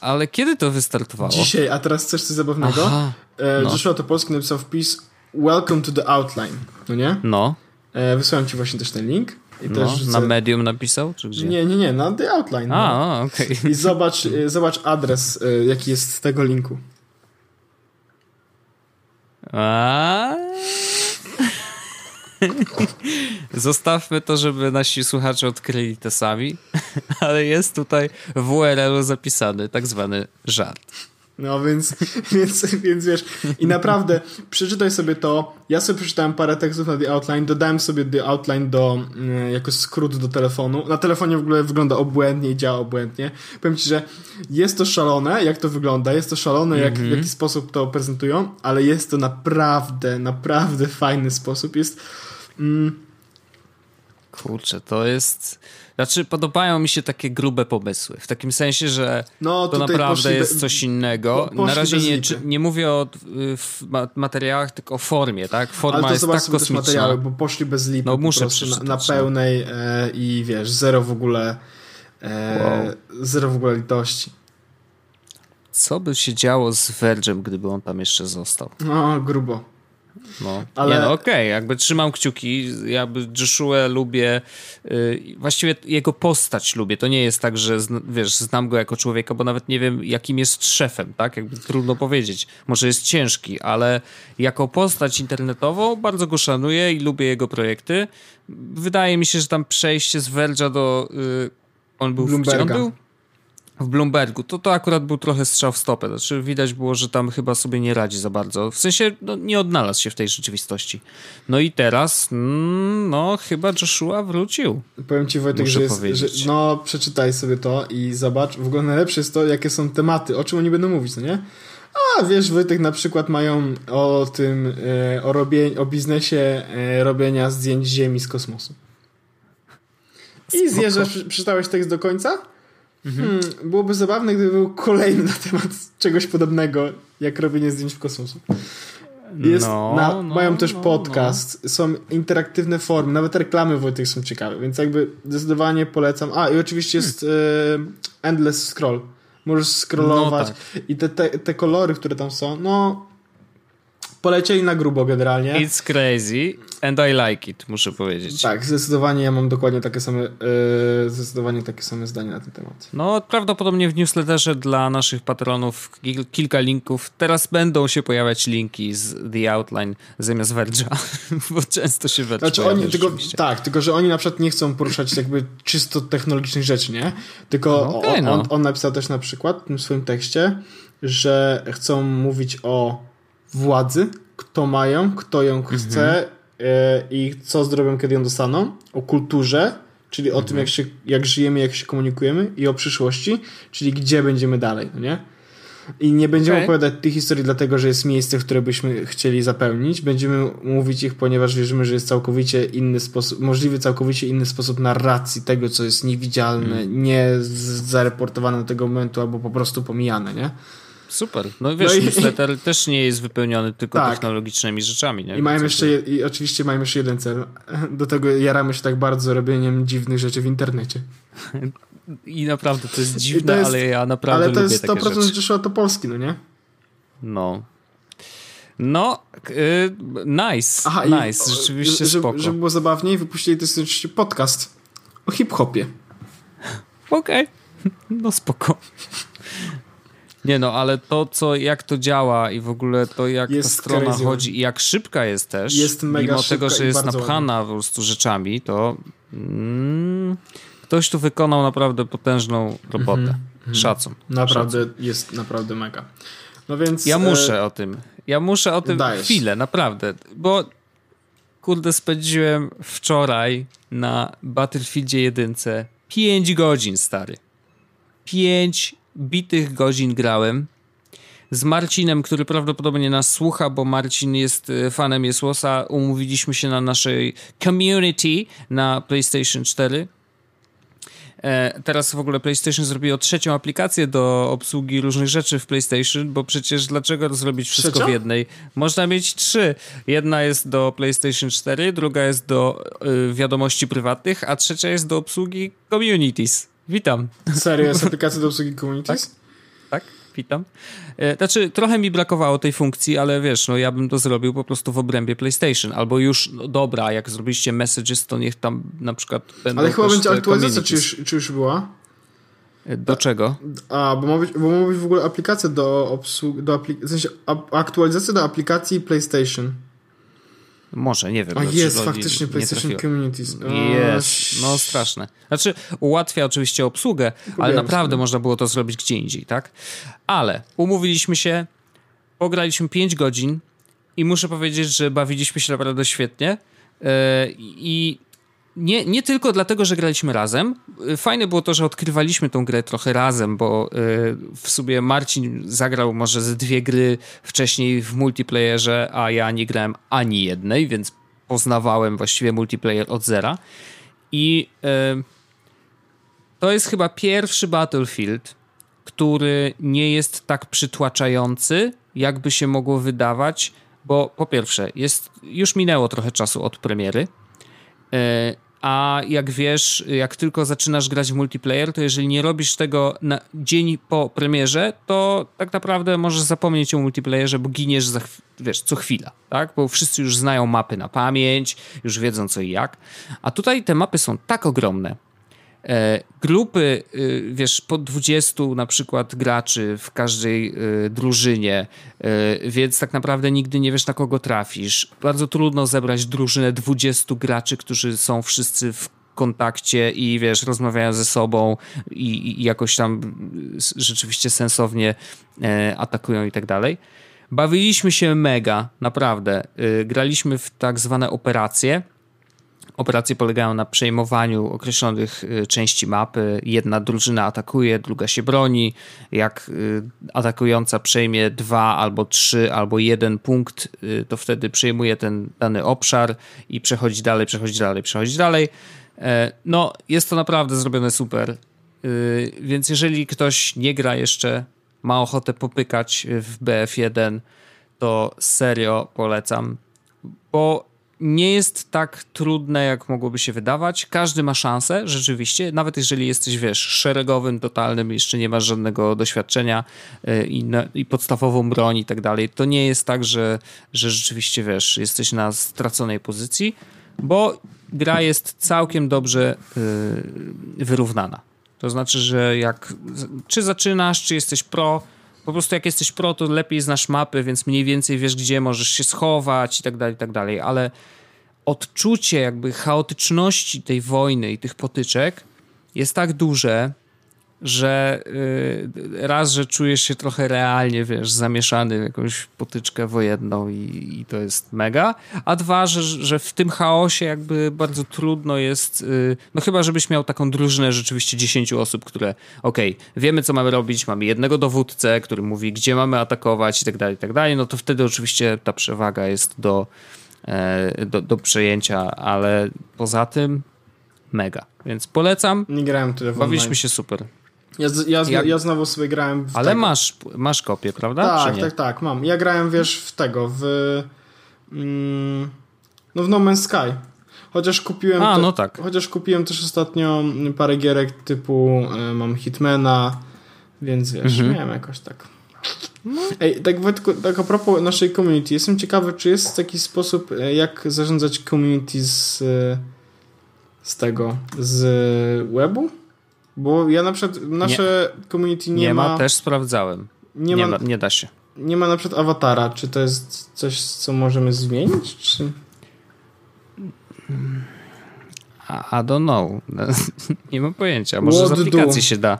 Ale kiedy to wystartowało? Dzisiaj, a teraz chcesz coś zabawnego? Aha, e, no. Joshua Topolski napisał wpis Welcome to the Outline, no nie? No. E, wysłałem ci właśnie też ten link. I no, też na Medium napisał? Czy gdzie? Nie, nie, nie, na The Outline. A, no. okej. Okay. I zobacz, y, zobacz adres, y, jaki jest z tego linku. A? Zostawmy to, żeby nasi słuchacze odkryli to sami, ale jest tutaj w URL-u zapisany tak zwany żart. No więc, więc, więc wiesz, i naprawdę przeczytaj sobie to. Ja sobie przeczytałem parę tekstów na The Outline, dodałem sobie The Outline do, mm, jako skrót do telefonu. Na telefonie w ogóle wygląda obłędnie i działa obłędnie. Powiem ci, że jest to szalone, jak to wygląda, jest to szalone, jak, mm -hmm. w jaki sposób to prezentują, ale jest to naprawdę, naprawdę fajny sposób. Jest... Mm, Kurczę, to jest znaczy, podobają mi się takie grube pomysły. W takim sensie, że no, to naprawdę jest coś innego. Na razie nie, nie mówię o materiałach, tylko o formie, tak? Forma Ale to jest tak kosmiczna. materiały, bo poszli bez lipy no, muszę na, na, no. pełnej e, i wiesz, zero w ogóle e, wow. zero w ogóle litości. Co by się działo z Verge'em, gdyby on tam jeszcze został? No, grubo. No, ale... No okej, okay. jakby trzymam kciuki, jakby Joshua lubię, yy, właściwie jego postać lubię, to nie jest tak, że wiesz, znam go jako człowieka, bo nawet nie wiem jakim jest szefem, tak, jakby trudno powiedzieć, może jest ciężki, ale jako postać internetową bardzo go szanuję i lubię jego projekty. Wydaje mi się, że tam przejście z Verge'a do, yy, on był, Bloomberga. on był? W Bloombergu, to to akurat był trochę strzał w stopę. Znaczy widać było, że tam chyba sobie nie radzi za bardzo. W sensie no, nie odnalazł się w tej rzeczywistości. No i teraz, mm, no chyba Joshua wrócił. Powiem ci Wojtek, że, jest, że no przeczytaj sobie to i zobacz. W ogóle najlepsze jest to, jakie są tematy, o czym oni będą mówić, no nie? A wiesz, Wojtek na przykład mają o tym, e, o, robie, o biznesie e, robienia zdjęć Ziemi z kosmosu. I zjeżdżasz, przeczytałeś tekst do końca? Mhm. Hmm, byłoby zabawne, gdyby był kolejny na temat czegoś podobnego, jak robienie zdjęć w kosmosie. Jest no, na, no, mają też no, podcast, no. są interaktywne formy, nawet reklamy Wojtek są ciekawe, więc jakby zdecydowanie polecam. A i oczywiście jest hmm. e, Endless Scroll. Możesz scrollować no tak. i te, te, te kolory, które tam są, no polecieli na grubo generalnie. It's crazy and I like it, muszę powiedzieć. Tak, zdecydowanie ja mam dokładnie takie same, yy, zdecydowanie takie same zdanie na ten temat. No, prawdopodobnie w newsletterze dla naszych patronów kilka linków. Teraz będą się pojawiać linki z The Outline zamiast Verge'a, bo często się Verge znaczy oni, tylko, Tak, tylko że oni na przykład nie chcą poruszać jakby czysto technologicznych rzeczy, nie? Tylko no okay, on, no. on, on napisał też na przykład w tym swoim tekście, że chcą mówić o władzy, kto mają, kto ją chce mhm. i co zrobią, kiedy ją dostaną, o kulturze, czyli o mhm. tym, jak, się, jak żyjemy, jak się komunikujemy i o przyszłości, czyli gdzie będziemy dalej, no nie? I nie będziemy okay. opowiadać tych historii dlatego, że jest miejsce, które byśmy chcieli zapełnić. Będziemy mówić ich, ponieważ wierzymy, że jest całkowicie inny sposób, możliwy całkowicie inny sposób narracji tego, co jest niewidzialne, mm. nie zareportowane do tego momentu, albo po prostu pomijane, nie? Super. No wiesz, no i, newsletter też nie jest wypełniony tylko tak. technologicznymi rzeczami. Nie? I mają jeszcze, i oczywiście mają jeszcze jeden cel. Do tego jaramy się tak bardzo robieniem dziwnych rzeczy w internecie. I naprawdę to jest dziwne, to jest, ale ja naprawdę Ale to jest 100% rzeczy. to Polski, no nie? No. No, yy, nice. Aha, nice, i, rzeczywiście żeby, spoko. Żeby było zabawniej, wypuścili też oczywiście podcast o hip-hopie. Okej, okay. no spoko. Nie no, ale to, co, jak to działa i w ogóle to, jak jest ta strona crazy. chodzi i jak szybka jest też, jest mimo tego, że jest napchana ładnie. po prostu rzeczami, to mm, ktoś tu wykonał naprawdę potężną robotę. Mm -hmm. Szacun. Naprawdę, Szacun. jest naprawdę mega. No więc... Ja muszę e... o tym. Ja muszę o tym Dajesz. chwilę, naprawdę, bo kurde, spędziłem wczoraj na Battlefieldzie jedynce 5 godzin, stary. 5 bitych godzin grałem z Marcinem, który prawdopodobnie nas słucha, bo Marcin jest e, fanem Jesłosa. Umówiliśmy się na naszej community na PlayStation 4. E, teraz w ogóle PlayStation zrobiło trzecią aplikację do obsługi różnych rzeczy w PlayStation, bo przecież dlaczego zrobić wszystko Trzecia? w jednej? Można mieć trzy. Jedna jest do PlayStation 4, druga jest do y, wiadomości prywatnych, a trzecia jest do obsługi communities. Witam. Serio, jest aplikacja do obsługi communities? Tak, tak witam. E, znaczy, trochę mi brakowało tej funkcji, ale wiesz, no ja bym to zrobił po prostu w obrębie PlayStation. Albo już, no dobra, jak zrobiliście messages, to niech tam na przykład będą Ale chyba będzie aktualizacja, czy już, czy już była? E, do czego? A, bo ma być, bo ma być w ogóle aplikacja do obsługi, do aplik- w sensie aktualizacja do aplikacji PlayStation. Może, nie wiem. A jest, faktycznie PlayStation Communities. Jest, no straszne. Znaczy, ułatwia oczywiście obsługę, ale naprawdę można było to zrobić gdzie indziej, tak? Ale umówiliśmy się, pograliśmy 5 godzin i muszę powiedzieć, że bawiliśmy się naprawdę świetnie. Yy, I nie, nie tylko dlatego, że graliśmy razem. Fajne było to, że odkrywaliśmy tą grę trochę razem, bo y, w sobie Marcin zagrał może ze dwie gry wcześniej w multiplayerze, a ja nie grałem ani jednej, więc poznawałem właściwie multiplayer od zera. I y, to jest chyba pierwszy Battlefield, który nie jest tak przytłaczający, jakby się mogło wydawać, bo po pierwsze, jest, już minęło trochę czasu od premiery. A jak wiesz, jak tylko zaczynasz grać w multiplayer, to jeżeli nie robisz tego na dzień po premierze, to tak naprawdę możesz zapomnieć o multiplayerze, bo giniesz za, wiesz, co chwila, tak? Bo wszyscy już znają mapy na pamięć, już wiedzą co i jak. A tutaj te mapy są tak ogromne, grupy, y, wiesz, po 20 na przykład graczy w każdej y, drużynie, y, więc tak naprawdę nigdy nie wiesz na kogo trafisz. Bardzo trudno zebrać drużynę 20 graczy, którzy są wszyscy w kontakcie i wiesz, rozmawiają ze sobą i, i jakoś tam rzeczywiście sensownie e, atakują i tak dalej. Bawiliśmy się mega, naprawdę. E, graliśmy w tak zwane operacje. Operacje polegają na przejmowaniu określonych y, części mapy. Jedna drużyna atakuje, druga się broni. Jak y, atakująca przejmie dwa albo trzy albo jeden punkt, y, to wtedy przejmuje ten dany obszar i przechodzi dalej, przechodzi dalej, przechodzi dalej. E, no, jest to naprawdę zrobione super. Więc jeżeli ktoś nie gra jeszcze, ma ochotę popykać w BF1, to serio polecam, bo nie jest tak trudne, jak mogłoby się wydawać. Każdy ma szansę, rzeczywiście, nawet jeżeli jesteś, wiesz, szeregowym, totalnym, jeszcze nie masz żadnego doświadczenia y, i, i podstawową broń i tak dalej, to nie jest tak, że, że rzeczywiście, wiesz, jesteś na straconej pozycji, bo gra jest całkiem dobrze yy, wyrównana. To znaczy, że jak czy zaczynasz, czy jesteś pro, po prostu jak jesteś pro, to lepiej znasz mapy, więc mniej więcej wiesz, gdzie możesz się schować i tak dalej, i tak dalej, ale odczucie jakby chaotyczności tej wojny i tych potyczek jest tak duże, że yy, raz, że czujesz się trochę realnie, wiesz, zamieszany w jakąś potyczkę wojenną i, i to jest mega, a dwa, że, że w tym chaosie jakby bardzo trudno jest, yy, no chyba żebyś miał taką drużynę rzeczywiście 10 osób, które okej, okay, wiemy co mamy robić, mamy jednego dowódcę, który mówi gdzie mamy atakować i tak dalej, i tak dalej, no to wtedy oczywiście ta przewaga jest do do, do przejęcia, ale poza tym mega. Więc polecam. Nie grałem tyle w Bawiliśmy online. się super. Ja, ja, Jak... ja znowu sobie grałem w Ale tego. masz, masz kopię, prawda? Tak, tak, tak, mam. Ja grałem, wiesz, w tego, w mm, no w No Man's Sky. Chociaż kupiłem A, te, no tak. Chociaż kupiłem też ostatnio parę gierek typu y, mam Hitmana, więc wiesz, mhm. miałem jakoś tak no. Ej, tak, Wojtku, tak a propos naszej community, jestem ciekawy, czy jest taki sposób, e, jak zarządzać community z, e, z tego, z webu? Bo ja na przykład, nasze nie. community nie, nie ma... ma. też sprawdzałem. Nie, nie, ma, nie da się. Nie ma na przykład awatara. Czy to jest coś, co możemy zmienić? Czy... I don't know. nie mam pojęcia. Może What z aplikacji do? się da.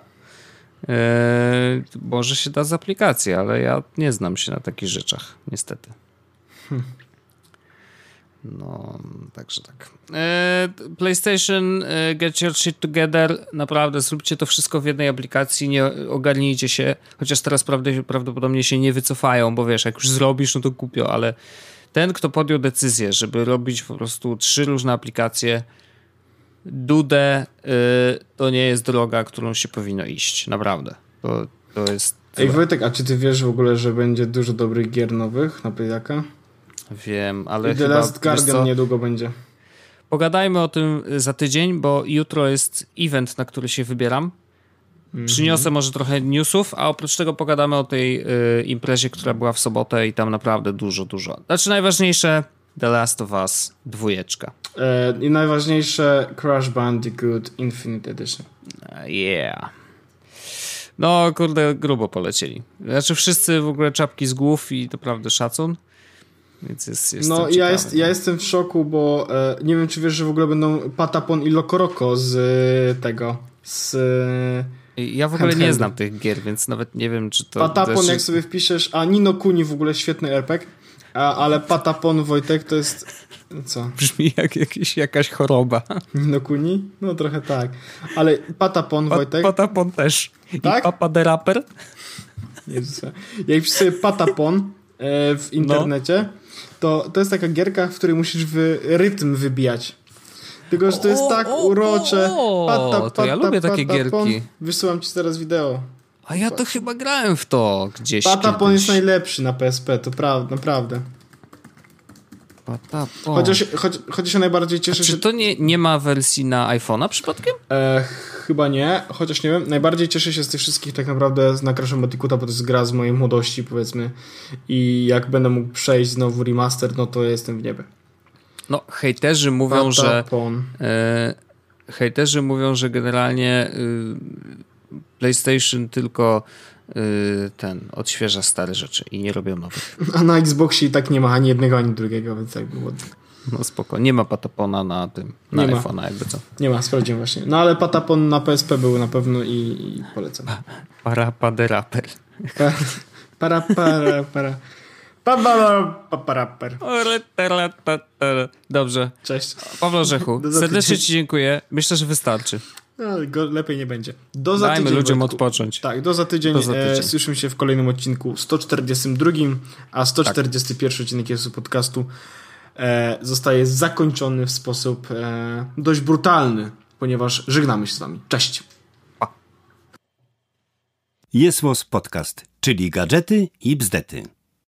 Eee, może się da z aplikacji, ale ja nie znam się na takich rzeczach, niestety. No, także tak. Eee, PlayStation, eee, get your shit together. Naprawdę, zróbcie to wszystko w jednej aplikacji, nie ogarnijcie się. Chociaż teraz prawdopodobnie się nie wycofają, bo wiesz, jak już zrobisz, no to kupią, ale ten, kto podjął decyzję, żeby robić po prostu trzy różne aplikacje, Dudę y, to nie jest droga, którą się powinno iść. Naprawdę. To, to jest. Ej, Wojtek, a czy ty wiesz w ogóle, że będzie dużo dobrych gier nowych na Playaka? Wiem, ale. I The chyba, Last Guardian niedługo będzie. Pogadajmy o tym za tydzień, bo jutro jest event, na który się wybieram. Mm -hmm. Przyniosę może trochę newsów, a oprócz tego pogadamy o tej y, imprezie, która była w sobotę i tam naprawdę dużo, dużo. Znaczy najważniejsze The Last of Us dwójeczka. E, I najważniejsze Crash Bandicoot Infinite Edition. Yeah. No, kurde, grubo polecieli. Znaczy wszyscy w ogóle czapki z głów i to prawda szacun. Więc jest, jest no ja, jest, ja jestem w szoku, bo e, nie wiem, czy wiesz, że w ogóle będą Patapon i Lokoroko z e, tego, z... Ja w ogóle nie znam tych gier, więc nawet nie wiem, czy to... Patapon, też... jak sobie wpiszesz, a Nino Kuni w ogóle świetny RPG, a, ale Patapon Wojtek to jest co? Brzmi jak jakieś, jakaś choroba. Ninokuni? No trochę tak. Ale Patapon, pa, Wojtek. Patapon też. Tak? I Papa the Rapper. Jezusa. Jak sobie Patapon e, w internecie, no. to, to jest taka gierka, w której musisz w rytm wybijać. Tylko, że to jest tak urocze. Pata, pata, to ja lubię takie gierki. Wysyłam ci teraz wideo. A ja to chyba grałem w to gdzieś. Patapon jest najlepszy na PSP, to prawda, naprawdę. Patapon. Chociaż, choć, chociaż się najbardziej cieszę, A czy to nie, nie ma wersji na iPhone'a przypadkiem? E, chyba nie, chociaż nie wiem. Najbardziej cieszę się z tych wszystkich tak naprawdę na Crash Bandicoota, bo to jest gra z mojej młodości powiedzmy i jak będę mógł przejść znowu remaster, no to jestem w niebie. No, hejterzy mówią, Patapon. że e, hejterzy mówią, że generalnie y, PlayStation tylko Y, ten odświeża stare rzeczy i nie robią nowych. A na Xboxie i tak nie ma ani jednego, ani drugiego, więc jakby było... No spoko. Nie ma patapona na tym, na iPhone'a jakby co. Nie ma, sprawdziłem właśnie. No ale patapon na PSP był na pewno i, i polecam. Parapaderaper. Para, para, para. Paparaper. Dobrze. Cześć. Paweł Rzechu, serdecznie Ci dziękuję. Myślę, że wystarczy. No, lepiej nie będzie. Do za Dajmy tydzień, ludziom Wojtku. odpocząć. Tak, do za tydzień. Do za tydzień. E, słyszymy się w kolejnym odcinku 142, a 141 odcinek jest podcastu e, zostaje zakończony w sposób e, dość brutalny, ponieważ żegnamy się z wami. Cześć. Jest Podcast, czyli gadżety i bzdety.